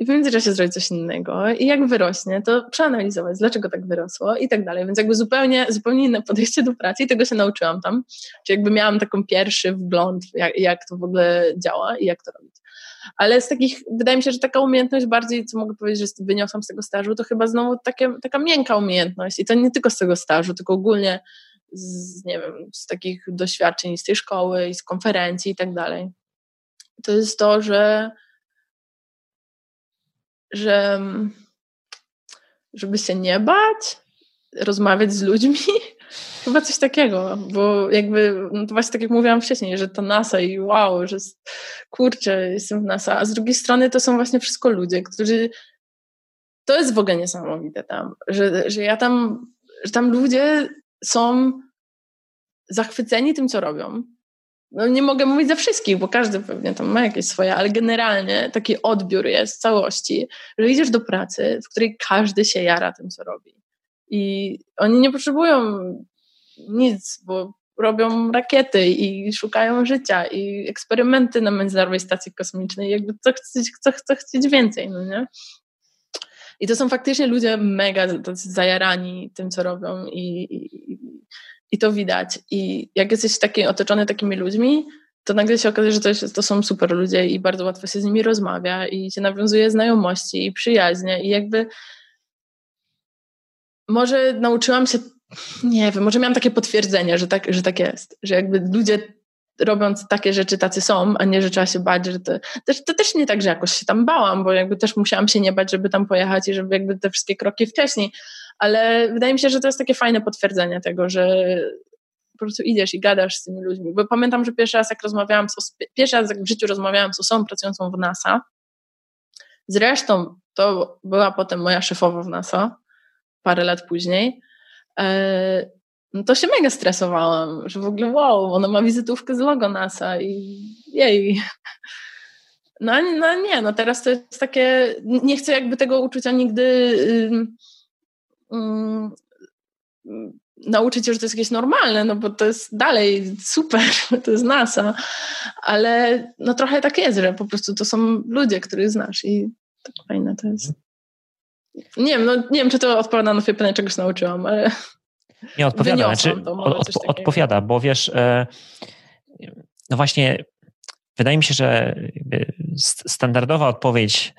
I w międzyczasie zrobić coś innego. I jak wyrośnie, to przeanalizować, dlaczego tak wyrosło i tak dalej. Więc jakby zupełnie, zupełnie inne podejście do pracy i tego się nauczyłam tam. Czyli jakby miałam taką pierwszy wgląd, jak, jak to w ogóle działa i jak to robić. Ale z takich, wydaje mi się, że taka umiejętność bardziej, co mogę powiedzieć, że wyniosłam z tego stażu, to chyba znowu takie, taka miękka umiejętność. I to nie tylko z tego stażu, tylko ogólnie z, nie wiem, z takich doświadczeń z tej szkoły i z konferencji i tak dalej. To jest to, że że żeby się nie bać, rozmawiać z ludźmi, chyba coś takiego, bo jakby, no to właśnie tak jak mówiłam wcześniej, że to NASA i wow, że kurczę, jestem w NASA, a z drugiej strony to są właśnie wszystko ludzie, którzy, to jest w ogóle niesamowite tam, że, że ja tam, że tam ludzie są zachwyceni tym, co robią, no nie mogę mówić za wszystkich, bo każdy pewnie tam ma jakieś swoje, ale generalnie taki odbiór jest całości, że idziesz do pracy, w której każdy się jara tym, co robi. I oni nie potrzebują nic, bo robią rakiety i szukają życia i eksperymenty na Międzynarodowej Stacji Kosmicznej, jakby co chcieć, co, co chcieć więcej, no nie? I to są faktycznie ludzie mega zajarani tym, co robią i, i, i to widać. I jak jesteś taki, otoczony takimi ludźmi, to nagle się okazuje, że to, jest, to są super ludzie i bardzo łatwo się z nimi rozmawia i się nawiązuje znajomości i przyjaźnie. I jakby może nauczyłam się, nie wiem, może miałam takie potwierdzenie, że tak, że tak jest, że jakby ludzie robiąc takie rzeczy tacy są, a nie, że trzeba się bać, że to też, to też nie tak, że jakoś się tam bałam, bo jakby też musiałam się nie bać, żeby tam pojechać i żeby jakby te wszystkie kroki wcześniej, ale wydaje mi się, że to jest takie fajne potwierdzenie tego, że po prostu idziesz i gadasz z tymi ludźmi. Bo pamiętam, że pierwszy raz jak rozmawiałam, z, pierwszy raz w życiu rozmawiałam z osobą pracującą w NASA, zresztą to była potem moja szefowa w NASA, parę lat później, e, no to się mega stresowałam, że w ogóle wow, ona ma wizytówkę z logo NASA i jej. No, no nie, no teraz to jest takie, nie chcę jakby tego uczucia nigdy um, nauczyć się, że to jest jakieś normalne, no bo to jest dalej super, to jest NASA, ale no trochę tak jest, że po prostu to są ludzie, których znasz i tak fajne to jest. Nie wiem, no nie wiem, czy to odpowiada na twoje pytanie, czegoś nauczyłam, ale nie odpowiada, znaczy, od, odpowiada, bo wiesz, e, no właśnie wydaje mi się, że standardowa odpowiedź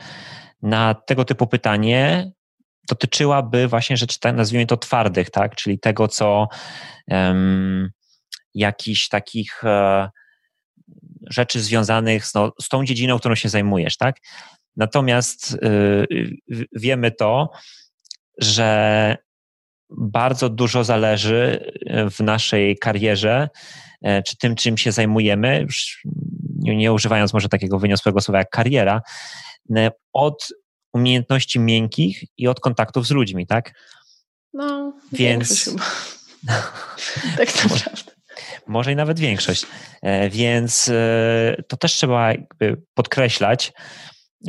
na tego typu pytanie dotyczyłaby właśnie rzeczy, tak, nazwijmy to twardych, tak? czyli tego, co um, jakichś takich e, rzeczy związanych z, no, z tą dziedziną, którą się zajmujesz. Tak? Natomiast y, wiemy to, że bardzo dużo zależy w naszej karierze, e, czy tym, czym się zajmujemy, już nie, nie używając może takiego wyniosłego słowa jak kariera, e, od umiejętności miękkich i od kontaktów z ludźmi, tak? No, więc. tak naprawdę. Może i nawet większość. E, więc e, to też trzeba podkreślać,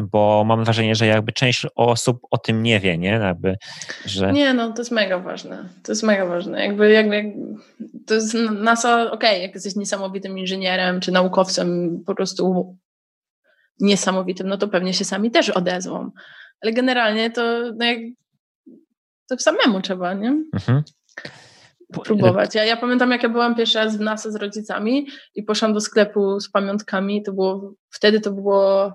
bo mam wrażenie, że jakby część osób o tym nie wie, nie? Jakby, że... Nie, no to jest mega ważne. To jest mega ważne. Jakby, jakby to jest NASA, okej, okay, jak jesteś niesamowitym inżynierem czy naukowcem, po prostu niesamowitym, no to pewnie się sami też odezwą. Ale generalnie to, no jak, to samemu trzeba, nie? Mhm. Próbować. Ja, ja pamiętam, jak ja byłam pierwszy raz w NASA z rodzicami i poszłam do sklepu z pamiątkami, to było, wtedy to było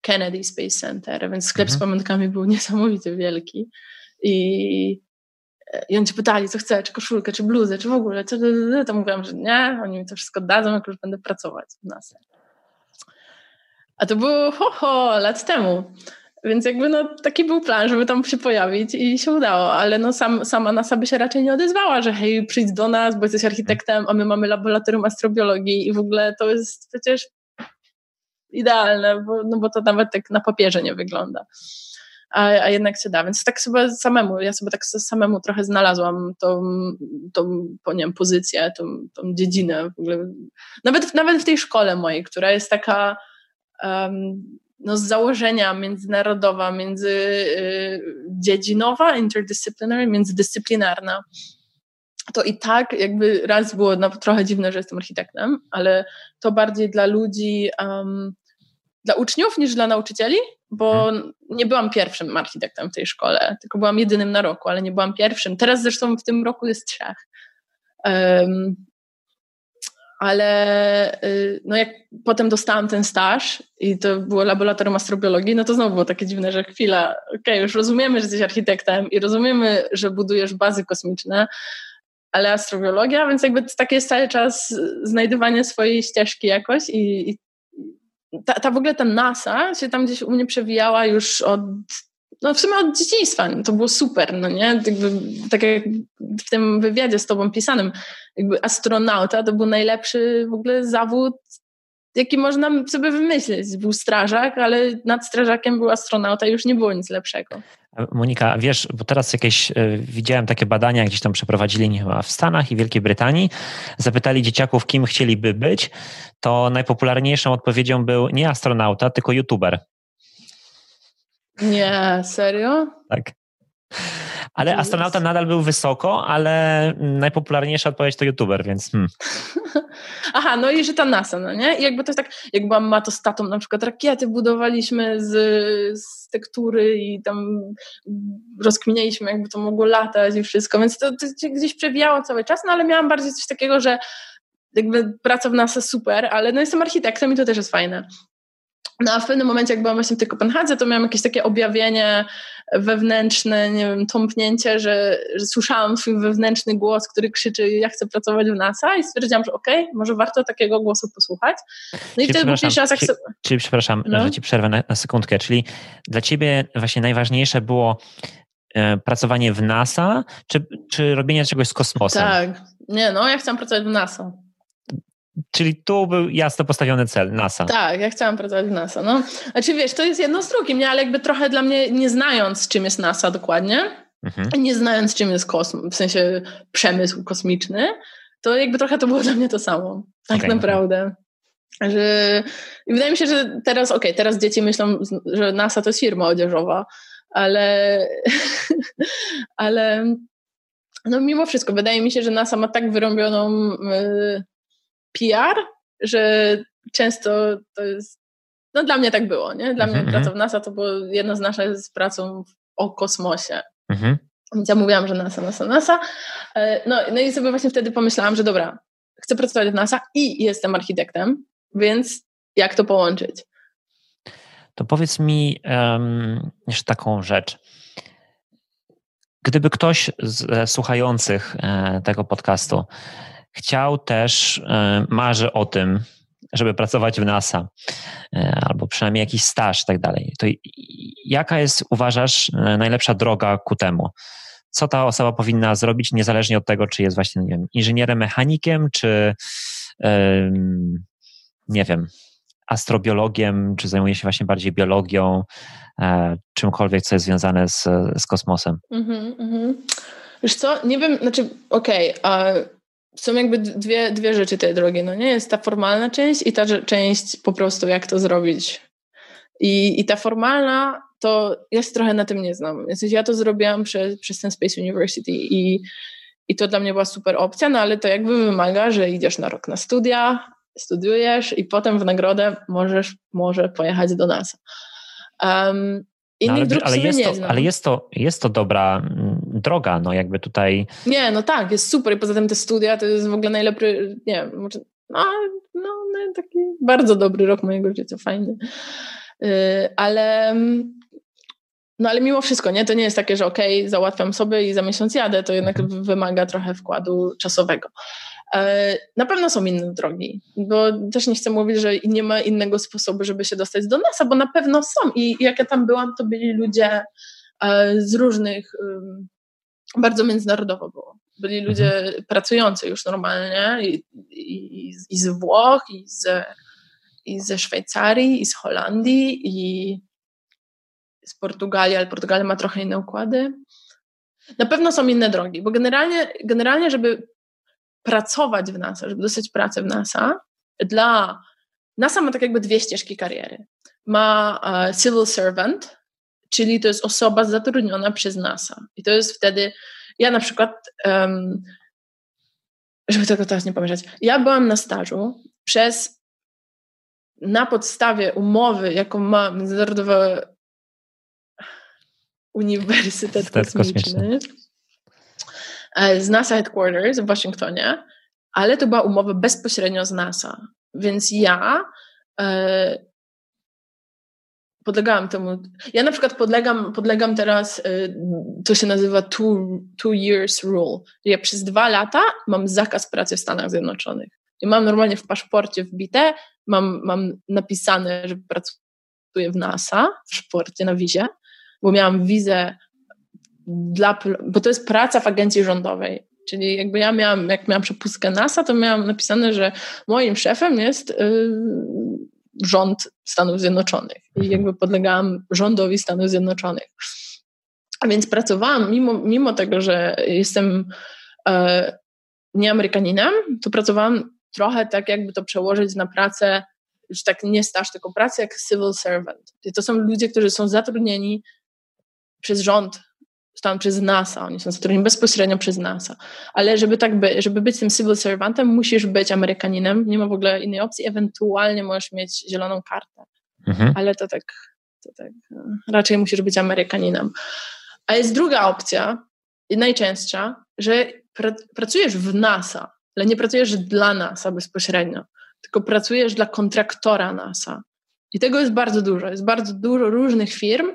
Kennedy Space Center, więc sklep mhm. z pamiątkami był niesamowicie wielki. I i oni cię pytali, co chcę, czy koszulkę, czy bluzę, czy w ogóle, to, to mówiłam, że nie, oni mi to wszystko dadzą, jak już będę pracować w NASA. A to było ho, ho lat temu. Więc jakby no, taki był plan, żeby tam się pojawić i się udało, ale no sam, sama NASA by się raczej nie odezwała, że hej, przyjdź do nas, bo jesteś architektem, a my mamy laboratorium astrobiologii i w ogóle to jest przecież idealne, bo, no bo to nawet tak na papierze nie wygląda. A, a jednak się da, więc tak sobie samemu, ja sobie tak samemu trochę znalazłam tą, tą nie wiem, pozycję, tą, tą dziedzinę w ogóle. Nawet, nawet w tej szkole mojej, która jest taka um, no, z założenia międzynarodowa, międzydziedzinowa, y, interdyscyplinary, międzydyscyplinarna, to i tak jakby raz było no, trochę dziwne, że jestem architektem, ale to bardziej dla ludzi, um, dla uczniów niż dla nauczycieli, bo hmm. nie byłam pierwszym architektem w tej szkole, tylko byłam jedynym na roku, ale nie byłam pierwszym. Teraz zresztą w tym roku jest trzech. Um, ale y, no jak potem dostałam ten staż i to było laboratorium astrobiologii, no to znowu było takie dziwne, że chwila, okej, okay, już rozumiemy, że jesteś architektem i rozumiemy, że budujesz bazy kosmiczne, ale astrobiologia, więc jakby taki jest cały czas znajdywanie swojej ścieżki jakoś i, i ta, ta w ogóle ta NASA się tam gdzieś u mnie przewijała już od no w sumie od dzieciństwa, to było super, no nie? Jakby, tak jak w tym wywiadzie z tobą pisanym, jakby astronauta to był najlepszy w ogóle zawód, jaki można sobie wymyślić. Był strażak, ale nad strażakiem był astronauta i już nie było nic lepszego. Monika, wiesz, bo teraz jakieś y, widziałem takie badania, gdzieś tam przeprowadzili chyba w Stanach i Wielkiej Brytanii. Zapytali dzieciaków, kim chcieliby być. To najpopularniejszą odpowiedzią był nie astronauta, tylko youtuber. Nie, serio? Tak. Ale astronauta nadal był wysoko, ale najpopularniejsza odpowiedź to youtuber, więc. Hmm. Aha, no i że ta NASA, no nie? I jakby to jest tak, jak byłam matostatą, na przykład rakiety budowaliśmy z, z tektury i tam rozkminialiśmy, jakby to mogło latać i wszystko, więc to, to się gdzieś przewijało cały czas, no ale miałam bardziej coś takiego, że jakby praca w NASA super, ale no jestem architektem i to też jest fajne. No a w pewnym momencie, jak byłam właśnie w tej Kopenhadze, to miałam jakieś takie objawienie wewnętrzne, nie wiem, tąpnięcie, że, że słyszałam swój wewnętrzny głos, który krzyczy, ja chcę pracować w NASA i stwierdziłam, że okej, okay, może warto takiego głosu posłuchać. No czyli i wtedy był pierwszy raz... Jak czyli, czyli przepraszam, no. że ci przerwę na, na sekundkę, czyli dla ciebie właśnie najważniejsze było e, pracowanie w NASA, czy, czy robienie czegoś z kosmosem? Tak, nie no, ja chcę pracować w NASA. Czyli tu był jasno postawiony cel, NASA. Tak, ja chciałam pracować w NASA. No. Znaczy wiesz, to jest jedno z drugim, nie? ale jakby trochę dla mnie, nie znając czym jest NASA dokładnie, mhm. nie znając czym jest kosmos, w sensie przemysł kosmiczny, to jakby trochę to było dla mnie to samo. Tak okay, naprawdę. Że, I wydaje mi się, że teraz, okej, okay, teraz dzieci myślą, że NASA to jest firma odzieżowa, ale, ale no mimo wszystko, wydaje mi się, że NASA ma tak wyrobioną y, PR, że często to jest, no dla mnie tak było, nie? Dla mnie mhm, praca w mhm. NASA to było jedno z naszych z pracą o kosmosie. Mhm. Więc ja mówiłam, że NASA, NASA, NASA. E, no, no i sobie właśnie wtedy pomyślałam, że dobra, chcę pracować w NASA i jestem architektem, więc jak to połączyć? To powiedz mi um, jeszcze taką rzecz. Gdyby ktoś z e, słuchających e, tego podcastu chciał też, e, marzy o tym, żeby pracować w NASA, e, albo przynajmniej jakiś staż i tak dalej, to jaka jest, uważasz, e, najlepsza droga ku temu? Co ta osoba powinna zrobić, niezależnie od tego, czy jest właśnie nie wiem, inżynierem, mechanikiem, czy nie wiem, astrobiologiem, czy zajmuje się właśnie bardziej biologią, czymkolwiek, co jest związane z, z kosmosem? Mm-hmm, mm-hmm. Wiesz co, nie wiem, znaczy, okej, okay, są jakby dwie, dwie rzeczy tej drogi, no nie? Jest ta formalna część i ta część po prostu jak to zrobić. I, i ta formalna to ja się trochę na tym nie znam. Więc ja to zrobiłam przez, przez ten Space University i, i to dla mnie była super opcja, no ale to jakby wymaga, że idziesz na rok na studia, studiujesz i potem w nagrodę możesz może pojechać do NASA. Um, no, ale, ale, jest to, ale jest to, jest to dobra droga, no jakby tutaj... Nie, no tak, jest super i poza tym te studia to jest w ogóle najlepszy, nie wiem, może, no, no, no taki bardzo dobry rok mojego życia, fajny. Yy, ale no ale mimo wszystko, nie? To nie jest takie, że okej, okay, załatwiam sobie i za miesiąc jadę, to jednak mhm. wymaga trochę wkładu czasowego. E, na pewno są inne drogi, bo też nie chcę mówić, że nie ma innego sposobu, żeby się dostać do NASA, bo na pewno są. I jak ja tam byłam, to byli ludzie e, z różnych, bardzo międzynarodowo było. Byli ludzie mhm. pracujący już normalnie i, i, i z Włoch, i, z, i ze Szwajcarii, i z Holandii, i z Portugalii, ale Portugalia ma trochę inne układy. Na pewno są inne drogi, bo generalnie, generalnie żeby pracować w NASA, żeby dostać pracę w NASA, dla NASA ma tak jakby dwie ścieżki kariery. Ma uh, civil servant, czyli to jest osoba zatrudniona przez NASA. I to jest wtedy, ja na przykład, um, żeby tego teraz nie pomyśleć, ja byłam na stażu przez, na podstawie umowy, jaką ma Międzynarodowy Uniwersytet Kosmiczny, Kosmiczny e, z NASA Headquarters w Waszyngtonie, ale to była umowa bezpośrednio z NASA. Więc ja e, podlegałam temu. Ja na przykład podlegam, podlegam teraz, y, to się nazywa two, two years rule. Ja przez dwa lata mam zakaz pracy w Stanach Zjednoczonych. I mam normalnie w paszporcie wbite, mam, mam napisane, że pracuję w NASA, w paszporcie na wizie, bo miałam wizę dla, bo to jest praca w agencji rządowej. Czyli jakby ja miałam, jak miałam przepustkę NASA, to miałam napisane, że moim szefem jest yy, rząd Stanów Zjednoczonych i mhm. jakby podlegałam rządowi Stanów Zjednoczonych. A więc pracowałam, mimo, mimo tego, że jestem e, nie Amerykaninem, to pracowałam trochę tak, jakby to przełożyć na pracę, już tak nie staż, tylko pracę jak civil servant. I to są ludzie, którzy są zatrudnieni przez rząd tam przez NASA, oni są zatrudnieni bezpośrednio przez NASA. Ale żeby tak by, żeby być tym civil servantem, musisz być Amerykaninem, nie ma w ogóle innej opcji, ewentualnie możesz mieć zieloną kartę. Mhm. Ale to tak, to tak, raczej musisz być Amerykaninem. A jest druga opcja, i najczęstsza, że pra, pracujesz w NASA, ale nie pracujesz dla NASA bezpośrednio, tylko pracujesz dla kontraktora NASA. I tego jest bardzo dużo. Jest bardzo dużo różnych firm,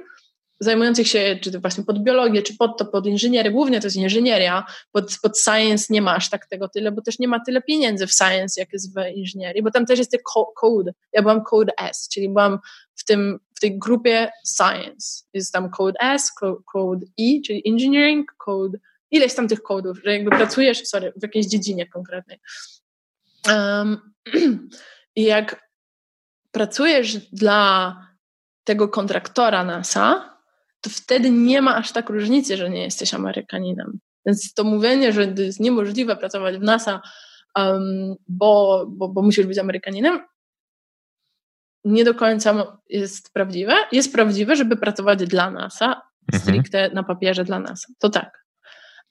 zajmujących się czy to właśnie pod biologię, czy pod to, pod inżynierię, głównie to jest inżynieria, pod, pod science nie ma aż tak tego tyle, bo też nie ma tyle pieniędzy w science, jak jest w inżynierii, bo tam też jest code. Ja byłam code S, czyli byłam w, tym, w tej grupie science. Jest tam code S, code E, czyli engineering, code, ileś tam tych kodów, że jakby pracujesz, sorry, w jakiejś dziedzinie konkretnej. Um, I jak pracujesz dla tego kontraktora NASA, to wtedy nie ma aż tak różnicy, że nie jesteś Amerykaninem. Więc to mówienie, że to jest niemożliwe pracować w NASA, um, bo, bo, bo musisz być Amerykaninem, nie do końca jest prawdziwe. Jest prawdziwe, żeby pracować dla NASA, mhm. stricte na papierze dla NASA. To tak.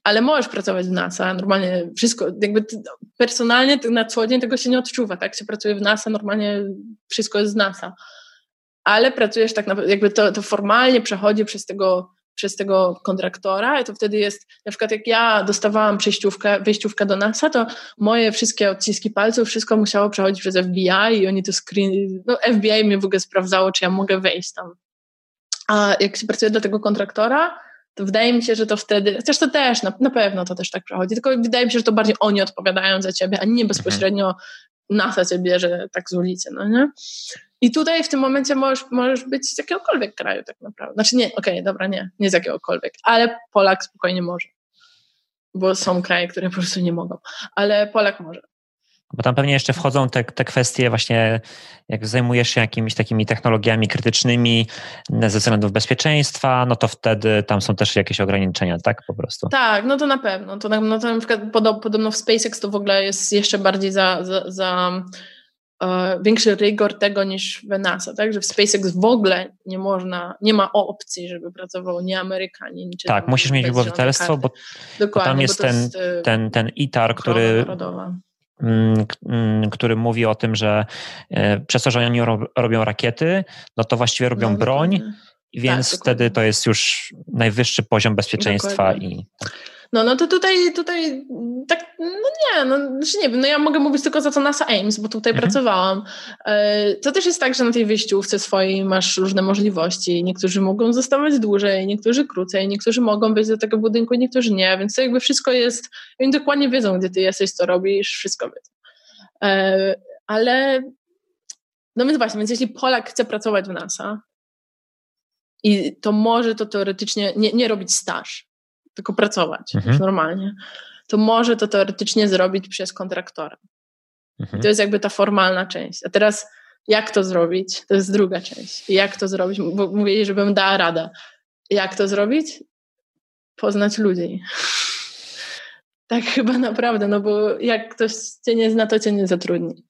Ale możesz pracować w NASA, normalnie wszystko, jakby personalnie na co dzień tego się nie odczuwa, tak? się pracuje w NASA, normalnie wszystko jest z NASA ale pracujesz tak naprawdę, jakby to, to formalnie przechodzi przez tego, przez tego kontraktora i to wtedy jest, na przykład jak ja dostawałam przejściówkę, wejściówkę do NASA, to moje wszystkie odciski palców, wszystko musiało przechodzić przez FBI i oni to screen, no FBI mnie w ogóle sprawdzało, czy ja mogę wejść tam. A jak się pracuje do tego kontraktora, to wydaje mi się, że to wtedy, chociaż to też, na, na pewno to też tak przechodzi, tylko wydaje mi się, że to bardziej oni odpowiadają za ciebie, a nie bezpośrednio NASA cię bierze tak z ulicy, no nie? I tutaj w tym momencie możesz, możesz być z jakiegokolwiek kraju tak naprawdę. Znaczy nie, okej, okay, dobra, nie, nie z jakiegokolwiek, ale Polak spokojnie może. Bo są kraje, które po prostu nie mogą, ale Polak może. Bo tam pewnie jeszcze wchodzą te, te kwestie właśnie, jak zajmujesz się jakimiś takimi technologiami krytycznymi ze względów bezpieczeństwa, no to wtedy tam są też jakieś ograniczenia, tak po prostu? Tak, no to na pewno. To na, no to na przykład podobno w SpaceX to w ogóle jest jeszcze bardziej za, za, za większy rygor tego niż w NASA, tak? Że w SpaceX w ogóle nie można, nie ma opcji, żeby pracował nie Amerykanin. Czy tak, musisz mieć obywatelstwo, bo, bo, tam jest, ten, jest e, ten, ten ITAR, który... Mm, mm, który mówi o tym, że e, przez to, że oni robią rakiety, no to właściwie robią no, broń, więc tak, wtedy to jest już najwyższy poziom bezpieczeństwa. i No, no to tutaj, tutaj tak, no nie, no znaczy nie wiem, no ja mogę mówić tylko za co NASA Ames, bo tutaj mhm. pracowałam. E, to też jest tak, że na tej wyjściówce swojej masz różne możliwości. Niektórzy mogą zostawać dłużej, niektórzy krócej, niektórzy mogą wejść do tego budynku, niektórzy nie, więc to jakby wszystko jest, oni dokładnie wiedzą, gdzie ty jesteś, co robisz, wszystko wiedzą. E, ale, no więc właśnie, więc jeśli Polak chce pracować w NASA, i to może to teoretycznie nie, nie robić staż, tylko pracować mhm. normalnie, to może to teoretycznie zrobić przez kontraktora. Mhm. To jest jakby ta formalna część. A teraz jak to zrobić? To jest druga część. Jak to zrobić? Bo mówili, żebym dała radę. Jak to zrobić? Poznać ludzi. tak chyba naprawdę, no bo jak ktoś cię nie zna, to cię nie zatrudni.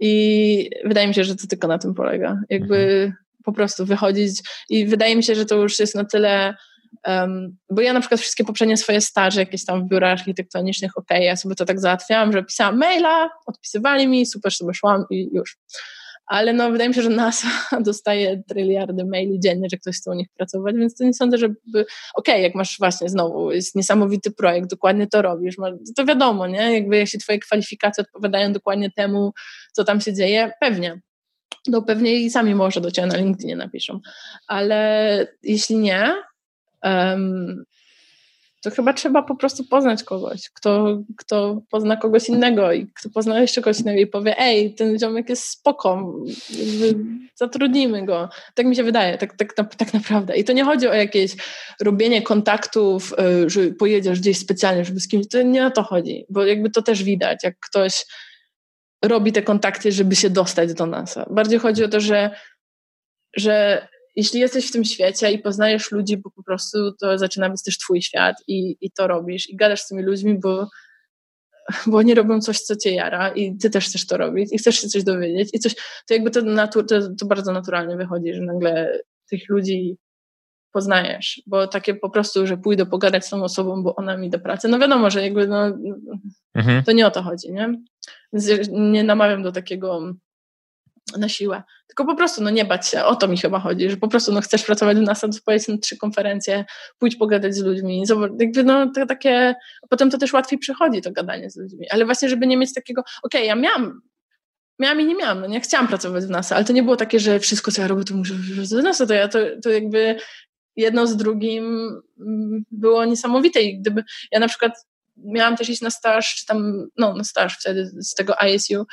I wydaje mi się, że to tylko na tym polega. Jakby mhm. po prostu wychodzić i wydaje mi się, że to już jest na tyle Um, bo ja na przykład wszystkie poprzednie swoje staże jakieś tam w biurach architektonicznych, ok, ja sobie to tak załatwiałam, że pisałam maila, odpisywali mi, super sobie szłam i już. Ale no wydaje mi się, że NASA dostaje tryliardy maili dziennie, że ktoś chce u nich pracować, więc to nie sądzę, żeby... Okej, okay, jak masz właśnie znowu, jest niesamowity projekt, dokładnie to robisz, to wiadomo, nie? Jakby jeśli twoje kwalifikacje odpowiadają dokładnie temu, co tam się dzieje, pewnie. No pewnie i sami może do Ciebie na LinkedInie napiszą. Ale jeśli nie, to chyba trzeba po prostu poznać kogoś, kto, kto pozna kogoś innego i kto pozna jeszcze kogoś innego i powie, ej, ten ziomek jest spoko, zatrudnijmy go. Tak mi się wydaje, tak, tak, tak naprawdę. I to nie chodzi o jakieś robienie kontaktów, e, że pojedziesz gdzieś specjalnie, żeby z kimś, to nie o to chodzi, bo jakby to też widać, jak ktoś robi te kontakty, żeby się dostać do nas. Bardziej chodzi o to, że, że jeśli jesteś w tym świecie i poznajesz ludzi, bo po prostu to zaczyna być też twój świat i, i to robisz i gadasz z tymi ludźmi, bo, bo oni robią coś, co cię jara i ty też chcesz to robić i chcesz się coś dowiedzieć i coś, to jakby to, natur, to, to bardzo naturalnie wychodzi, że nagle tych ludzi poznajesz, bo takie po prostu, że pójdę pogadać z tą osobą, bo ona mi da pracę, no wiadomo, że jakby no, mhm. to nie o to chodzi, nie? Więc nie namawiam do takiego na siłę. Tylko po prostu no nie bać się, o to mi chyba chodzi, że po prostu no chcesz pracować w NASA, to pojedź na trzy konferencje, pójdź pogadać z ludźmi, jakby no to takie, potem to też łatwiej przychodzi to gadanie z ludźmi, ale właśnie żeby nie mieć takiego, okej, okay, ja miałam miałam i nie miałam, no nie chciałam pracować w NASA, ale to nie było takie, że wszystko co ja robię to muszę wyrzucić do NASA, to ja to, to jakby jedno z drugim mm, było niesamowite i gdyby ja na przykład miałam też iść na staż, czy tam, no na staż wtedy z tego ISU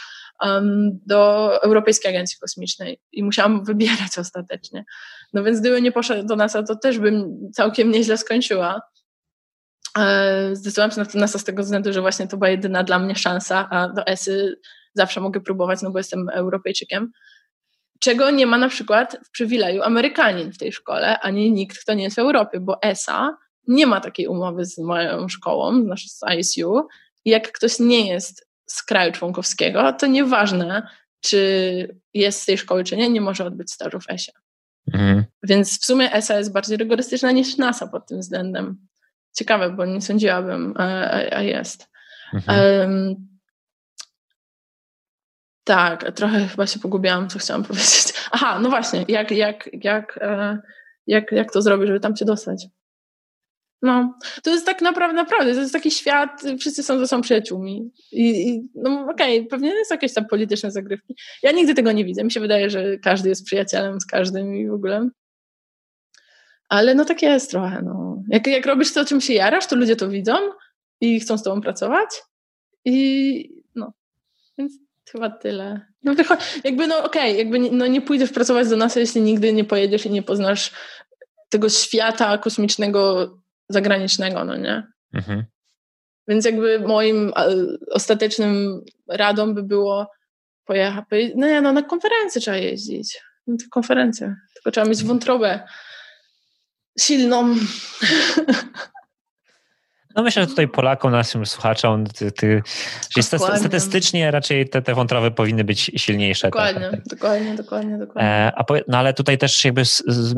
do Europejskiej Agencji Kosmicznej i musiałam wybierać ostatecznie. No więc gdyby nie poszła do NASA, to też bym całkiem nieźle skończyła. E, zdecydowałam się na to NASA z tego względu, że właśnie to była jedyna dla mnie szansa, a do ESY zawsze mogę próbować, no bo jestem Europejczykiem. Czego nie ma na przykład w przywileju Amerykanin w tej szkole, ani nikt, kto nie jest w Europie, bo ESA nie ma takiej umowy z moją szkołą, z ISU. Jak ktoś nie jest z kraju członkowskiego, to nieważne, czy jest z tej szkoły, czy nie, nie może odbyć stażu w ESie. Mhm. Więc w sumie ESA jest bardziej rygorystyczna niż NASA pod tym względem. Ciekawe, bo nie sądziłabym, a, a jest. Mhm. Um, tak, trochę chyba się pogubiłam, co chciałam powiedzieć. Aha, no właśnie, jak, jak, jak, e, jak, jak to zrobić, żeby tam cię dostać? No, to jest tak naprawdę, naprawdę, to jest taki świat, wszyscy są ze sobą przyjaciółmi. I, i no okej, okay, pewnie jest jakieś tam polityczne zagrywki. Ja nigdy tego nie widzę. Mi się wydaje, że każdy jest przyjacielem z każdym i w ogóle. Ale no tak jest trochę, no. Jak, jak robisz to, czym się jarasz, to ludzie to widzą i chcą z tobą pracować. I no, więc chyba tyle. No, jakby no okej, okay, jakby no, nie pójdziesz pracować do NASA, jeśli nigdy nie pojedziesz i nie poznasz tego świata kosmicznego zagranicznego, no nie? Mhm. Więc jakby moim ostatecznym radą by było pojechać, no nie, no na konferencję trzeba jeździć. Na te konferencje. Tylko trzeba mieć wątrobę silną. No myślę, że tutaj Polakom, naszym słuchaczom, ty, ty, statystycznie raczej te, te wątroby powinny być silniejsze. Dokładnie, tak, tak. dokładnie, dokładnie, dokładnie. E, a po, no ale tutaj też jakby z, z,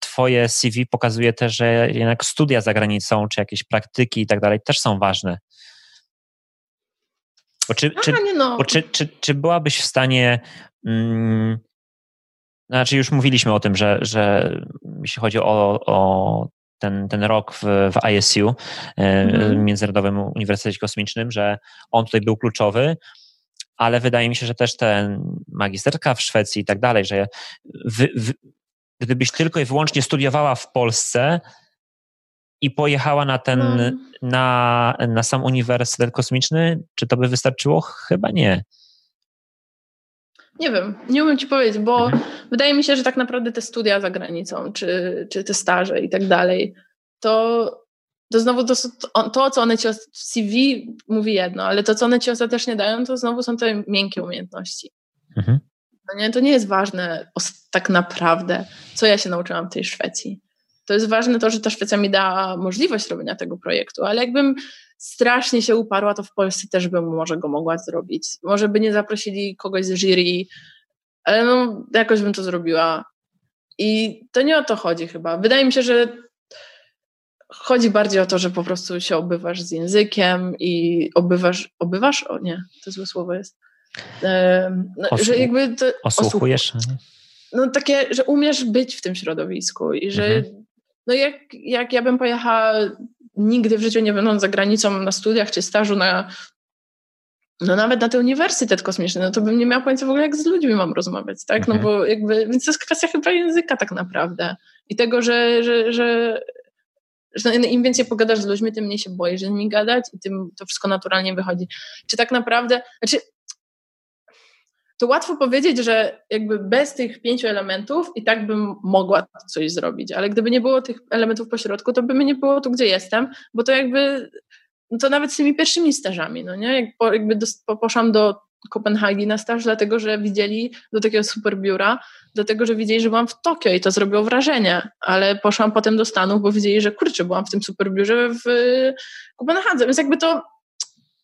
twoje CV pokazuje też, że jednak studia za granicą, czy jakieś praktyki i tak dalej też są ważne. Bo czy, czy, no. bo czy, czy, czy byłabyś w stanie mm, znaczy już mówiliśmy o tym, że, że jeśli chodzi o, o ten, ten rok w, w ISU, mm. Międzynarodowym Uniwersytecie Kosmicznym, że on tutaj był kluczowy, ale wydaje mi się, że też ten magisterka w Szwecji i tak dalej, że wy, wy, gdybyś tylko i wyłącznie studiowała w Polsce i pojechała na ten, no. na, na sam Uniwersytet Kosmiczny, czy to by wystarczyło? Chyba nie. Nie wiem, nie umiem ci powiedzieć, bo mhm. wydaje mi się, że tak naprawdę te studia za granicą, czy, czy te staże i tak dalej, to, to znowu to, to, co one ci w CV mówi jedno, ale to, co one ci ostatecznie dają, to znowu są te miękkie umiejętności. Mhm. No nie, to nie jest ważne tak naprawdę, co ja się nauczyłam w tej Szwecji. To jest ważne to, że ta Szwecja mi dała możliwość robienia tego projektu, ale jakbym strasznie się uparła, to w Polsce też bym może go mogła zrobić. Może by nie zaprosili kogoś z jury, ale no jakoś bym to zrobiła. I to nie o to chodzi chyba. Wydaje mi się, że chodzi bardziej o to, że po prostu się obywasz z językiem i obywasz, obywasz? O nie, to złe słowo jest. No, Osłu- że jakby to, osłuchujesz? No takie, że umiesz być w tym środowisku i że mhm. no jak, jak ja bym pojechała nigdy w życiu nie będąc za granicą na studiach czy stażu na no nawet na ten uniwersytet kosmiczny, no to bym nie miała pojęcia w ogóle, jak z ludźmi mam rozmawiać, tak? No mhm. bo jakby, więc to jest kwestia chyba języka tak naprawdę. I tego, że, że, że, że im więcej pogadasz z ludźmi, tym mniej się boisz z nimi gadać i tym to wszystko naturalnie wychodzi. Czy tak naprawdę, znaczy to łatwo powiedzieć, że jakby bez tych pięciu elementów i tak bym mogła coś zrobić, ale gdyby nie było tych elementów pośrodku, to by mnie nie było tu, gdzie jestem, bo to jakby, no to nawet z tymi pierwszymi stażami, no nie? Jak po, jakby do, po, poszłam do Kopenhagi na staż, dlatego że widzieli do takiego super biura, dlatego że widzieli, że byłam w Tokio i to zrobiło wrażenie, ale poszłam potem do Stanów, bo widzieli, że kurczę, byłam w tym super biurze w Kopenhadze, więc jakby to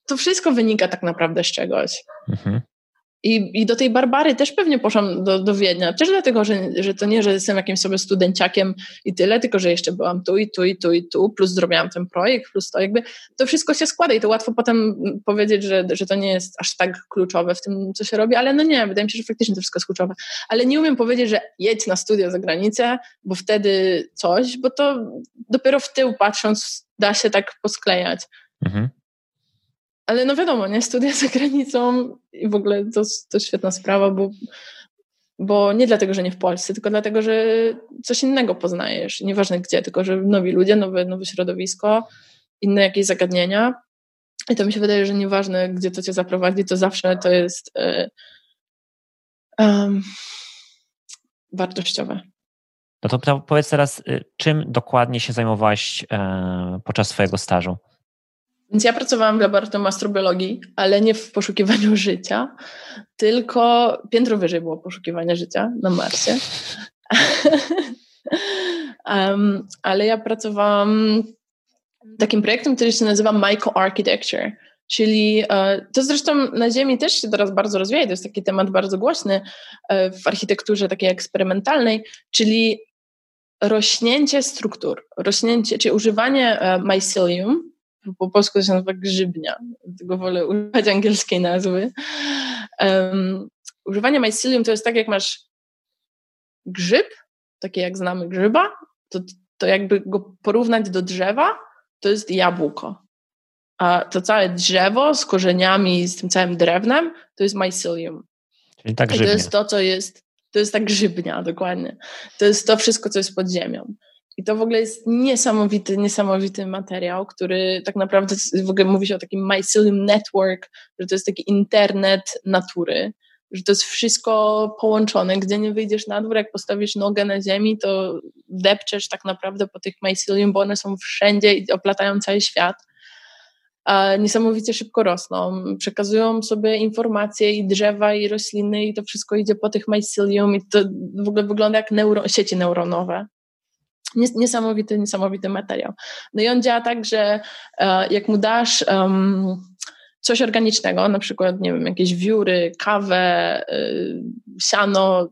to wszystko wynika tak naprawdę z czegoś. Mhm. I, I do tej Barbary też pewnie poszłam do, do Wiednia. Też dlatego, że, że to nie, że jestem jakimś sobie studenciakiem i tyle, tylko że jeszcze byłam tu i tu i tu i tu, plus zrobiłam ten projekt, plus to jakby to wszystko się składa i to łatwo potem powiedzieć, że, że to nie jest aż tak kluczowe w tym, co się robi, ale no nie, wydaje mi się, że faktycznie to wszystko jest kluczowe. Ale nie umiem powiedzieć, że jedź na studia za granicę, bo wtedy coś, bo to dopiero w tył patrząc da się tak posklejać. Mhm. Ale no wiadomo, nie, studia za granicą i w ogóle to, to świetna sprawa, bo, bo nie dlatego, że nie w Polsce, tylko dlatego, że coś innego poznajesz. Nieważne gdzie, tylko że nowi ludzie, nowe, nowe środowisko, inne jakieś zagadnienia. I to mi się wydaje, że nieważne, gdzie to cię zaprowadzi, to zawsze to jest um, wartościowe. No to powiedz teraz, y, czym dokładnie się zajmowałaś e, podczas swojego stażu? Więc ja pracowałam w laboratorium astrobiologii, ale nie w poszukiwaniu życia, tylko piętro wyżej było poszukiwanie życia na Marsie. um, ale ja pracowałam takim projektem, który się nazywa Microarchitecture, czyli e, to zresztą na Ziemi też się teraz bardzo rozwija, to jest taki temat bardzo głośny e, w architekturze takiej eksperymentalnej, czyli rośnięcie struktur, rośnięcie, czyli używanie e, mycelium, po polsku to się nazywa grzybnia, dlatego wolę używać angielskiej nazwy. Um, używanie mycelium to jest tak, jak masz grzyb, takie jak znamy grzyba, to, to jakby go porównać do drzewa, to jest jabłko. A to całe drzewo z korzeniami, z tym całym drewnem, to jest mycelium. Czyli tak. I to jest to, co jest, to jest ta grzybnia, dokładnie. To jest to wszystko, co jest pod ziemią. I to w ogóle jest niesamowity, niesamowity materiał, który tak naprawdę w ogóle mówi się o takim mycelium network, że to jest taki internet natury, że to jest wszystko połączone. Gdzie nie wyjdziesz na dwór, jak postawisz nogę na ziemi, to depczesz tak naprawdę po tych mycelium, bo one są wszędzie i oplatają cały świat. A niesamowicie szybko rosną. Przekazują sobie informacje i drzewa, i rośliny, i to wszystko idzie po tych mycelium, i to w ogóle wygląda jak neuro, sieci neuronowe niesamowity, niesamowity materiał. No i on działa tak, że e, jak mu dasz um, coś organicznego, na przykład, nie wiem, jakieś wióry, kawę, y, siano,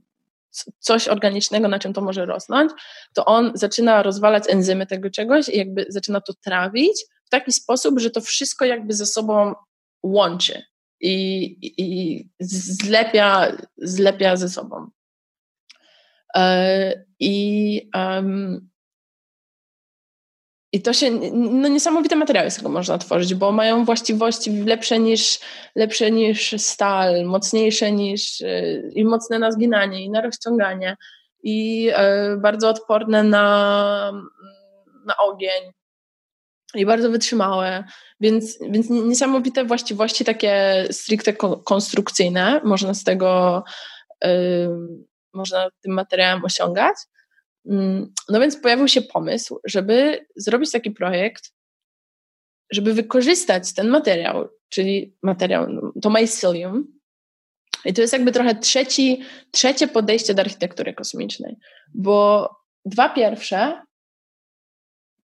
coś organicznego, na czym to może rosnąć, to on zaczyna rozwalać enzymy tego czegoś i jakby zaczyna to trawić w taki sposób, że to wszystko jakby ze sobą łączy i, i zlepia, zlepia ze sobą. E, I um, i to się, no niesamowite materiały z tego można tworzyć, bo mają właściwości lepsze niż, lepsze niż stal, mocniejsze niż y, i mocne na zginanie i na rozciąganie i y, bardzo odporne na, na ogień i bardzo wytrzymałe, więc, więc niesamowite właściwości takie stricte konstrukcyjne można z tego, y, można tym materiałem osiągać. Mm, no więc pojawił się pomysł, żeby zrobić taki projekt, żeby wykorzystać ten materiał, czyli materiał, to mycelium. I to jest jakby trochę trzeci, trzecie podejście do architektury kosmicznej, bo dwa pierwsze,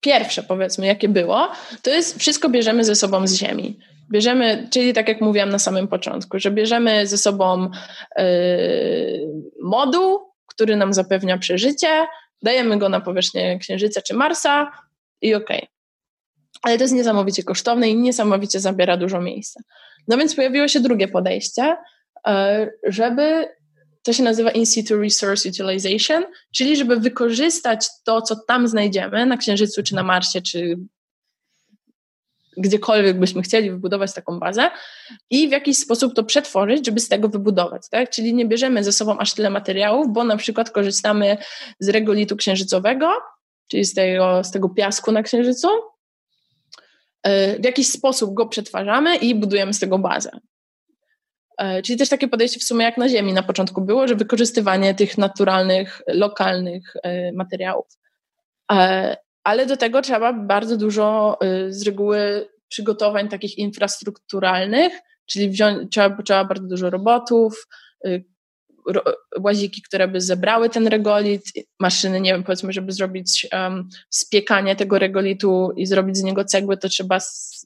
pierwsze powiedzmy, jakie było, to jest wszystko bierzemy ze sobą z Ziemi. Bierzemy, czyli tak jak mówiłam na samym początku, że bierzemy ze sobą yy, moduł, który nam zapewnia przeżycie, dajemy go na powierzchnię Księżyca czy Marsa i okej. Okay. Ale to jest niesamowicie kosztowne i niesamowicie zabiera dużo miejsca. No więc pojawiło się drugie podejście, e, żeby to się nazywa in situ resource utilization, czyli żeby wykorzystać to, co tam znajdziemy na Księżycu czy na Marsie, czy gdziekolwiek byśmy chcieli wybudować taką bazę i w jakiś sposób to przetworzyć, żeby z tego wybudować. Tak? Czyli nie bierzemy ze sobą aż tyle materiałów, bo na przykład korzystamy z regolitu księżycowego, czyli z tego, z tego piasku na księżycu. E, w jakiś sposób go przetwarzamy i budujemy z tego bazę. E, czyli też takie podejście w sumie jak na Ziemi na początku było, że wykorzystywanie tych naturalnych, lokalnych e, materiałów ale do tego trzeba bardzo dużo y, z reguły przygotowań takich infrastrukturalnych, czyli wziąć, trzeba, trzeba bardzo dużo robotów, y, ro, łaziki, które by zebrały ten regolit, maszyny, nie wiem, powiedzmy, żeby zrobić um, spiekanie tego regolitu i zrobić z niego cegły, to trzeba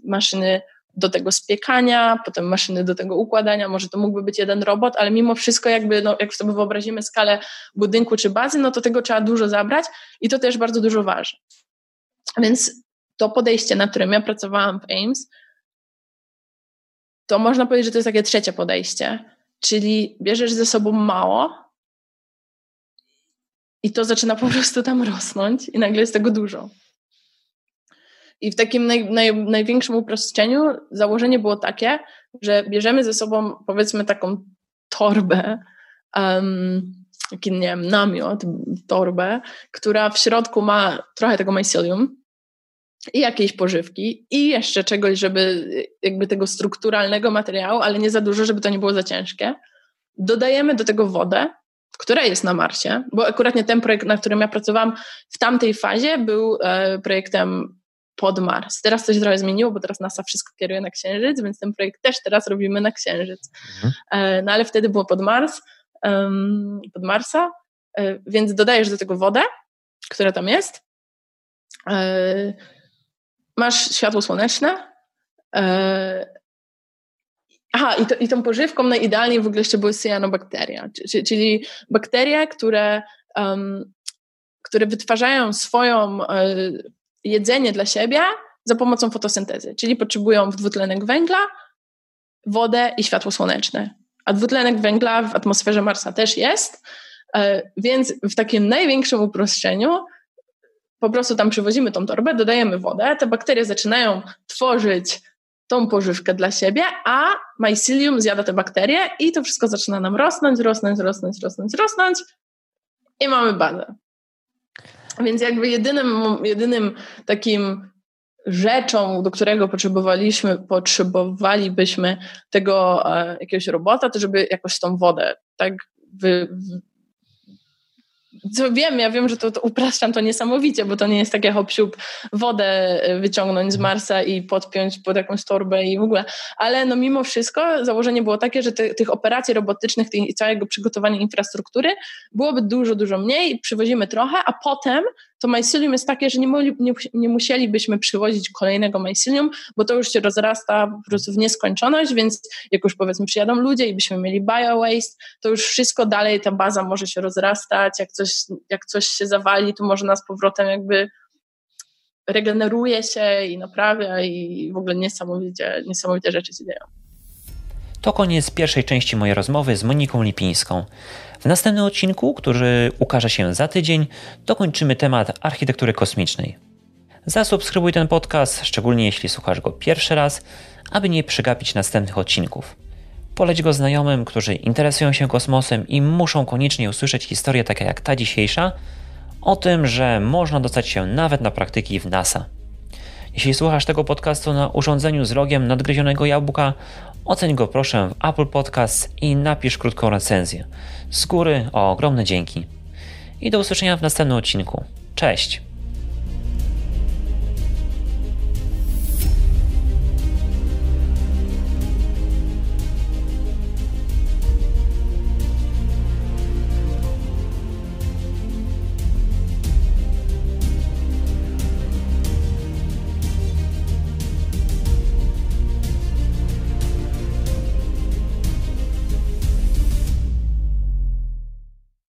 maszyny do tego spiekania, potem maszyny do tego układania, może to mógłby być jeden robot, ale mimo wszystko jakby, no, jak sobie wyobrazimy skalę budynku czy bazy, no to tego trzeba dużo zabrać i to też bardzo dużo waży. Więc to podejście, na którym ja pracowałam w Ames, to można powiedzieć, że to jest takie trzecie podejście, czyli bierzesz ze sobą mało i to zaczyna po prostu tam rosnąć i nagle jest tego dużo. I w takim naj, naj, największym uproszczeniu założenie było takie, że bierzemy ze sobą powiedzmy taką torbę, um, taki, nie wiem, namiot, torbę, która w środku ma trochę tego mycelium, i jakiejś pożywki i jeszcze czegoś, żeby jakby tego strukturalnego materiału, ale nie za dużo, żeby to nie było za ciężkie. Dodajemy do tego wodę, która jest na Marsie, bo akurat nie ten projekt, na którym ja pracowałam w tamtej fazie był e, projektem pod Mars. Teraz coś trochę zmieniło, bo teraz NASA wszystko kieruje na Księżyc, więc ten projekt też teraz robimy na Księżyc. Mhm. E, no ale wtedy było pod Mars, pod Marsa, e, więc dodajesz do tego wodę, która tam jest, masz światło słoneczne. E, aha, i, to, i tą pożywką najidealniej w ogóle jeszcze były cyanobakteria, czyli bakterie, które, um, które wytwarzają swoją e, jedzenie dla siebie za pomocą fotosyntezy, czyli potrzebują dwutlenek węgla, wodę i światło słoneczne. A dwutlenek węgla w atmosferze Marsa też jest, e, więc w takim największym uproszczeniu po prostu tam przywozimy tą torbę, dodajemy wodę, te bakterie zaczynają tworzyć tą pożywkę dla siebie, a mycelium zjada te bakterie i to wszystko zaczyna nam rosnąć, rosnąć, rosnąć, rosnąć, rosnąć i mamy bazę. Więc jakby jedynym, jedynym takim rzeczą, do którego potrzebowaliśmy, potrzebowalibyśmy tego e, jakiegoś robota, to żeby jakoś tą wodę tak wy, co wiem, ja wiem, że to, to upraszczam to niesamowicie, bo to nie jest takie hop wodę e, wyciągnąć z Marsa i podpiąć pod jakąś torbę i w ogóle, ale no mimo wszystko założenie było takie, że te, tych operacji robotycznych tej, całego przygotowania infrastruktury byłoby dużo, dużo mniej, przywozimy trochę, a potem to mycelium jest takie, że nie, nie, nie musielibyśmy przywozić kolejnego mycelium, bo to już się rozrasta po prostu w nieskończoność, więc jak już powiedzmy przyjadą ludzie i byśmy mieli bio-waste, to już wszystko dalej, ta baza może się rozrastać, jak coś, jak coś się zawali, to może nas powrotem jakby regeneruje się i naprawia i w ogóle niesamowicie, niesamowite rzeczy się dzieją. To koniec pierwszej części mojej rozmowy z Moniką Lipińską. W następnym odcinku, który ukaże się za tydzień, dokończymy temat architektury kosmicznej. Zasubskrybuj ten podcast, szczególnie jeśli słuchasz go pierwszy raz, aby nie przegapić następnych odcinków. Poleć go znajomym, którzy interesują się kosmosem i muszą koniecznie usłyszeć historię taka jak ta dzisiejsza, o tym, że można dostać się nawet na praktyki w NASA. Jeśli słuchasz tego podcastu na urządzeniu z logiem nadgryzionego jabłka, oceń go proszę w Apple Podcasts i napisz krótką recenzję. Z góry o ogromne dzięki. I do usłyszenia w następnym odcinku. Cześć!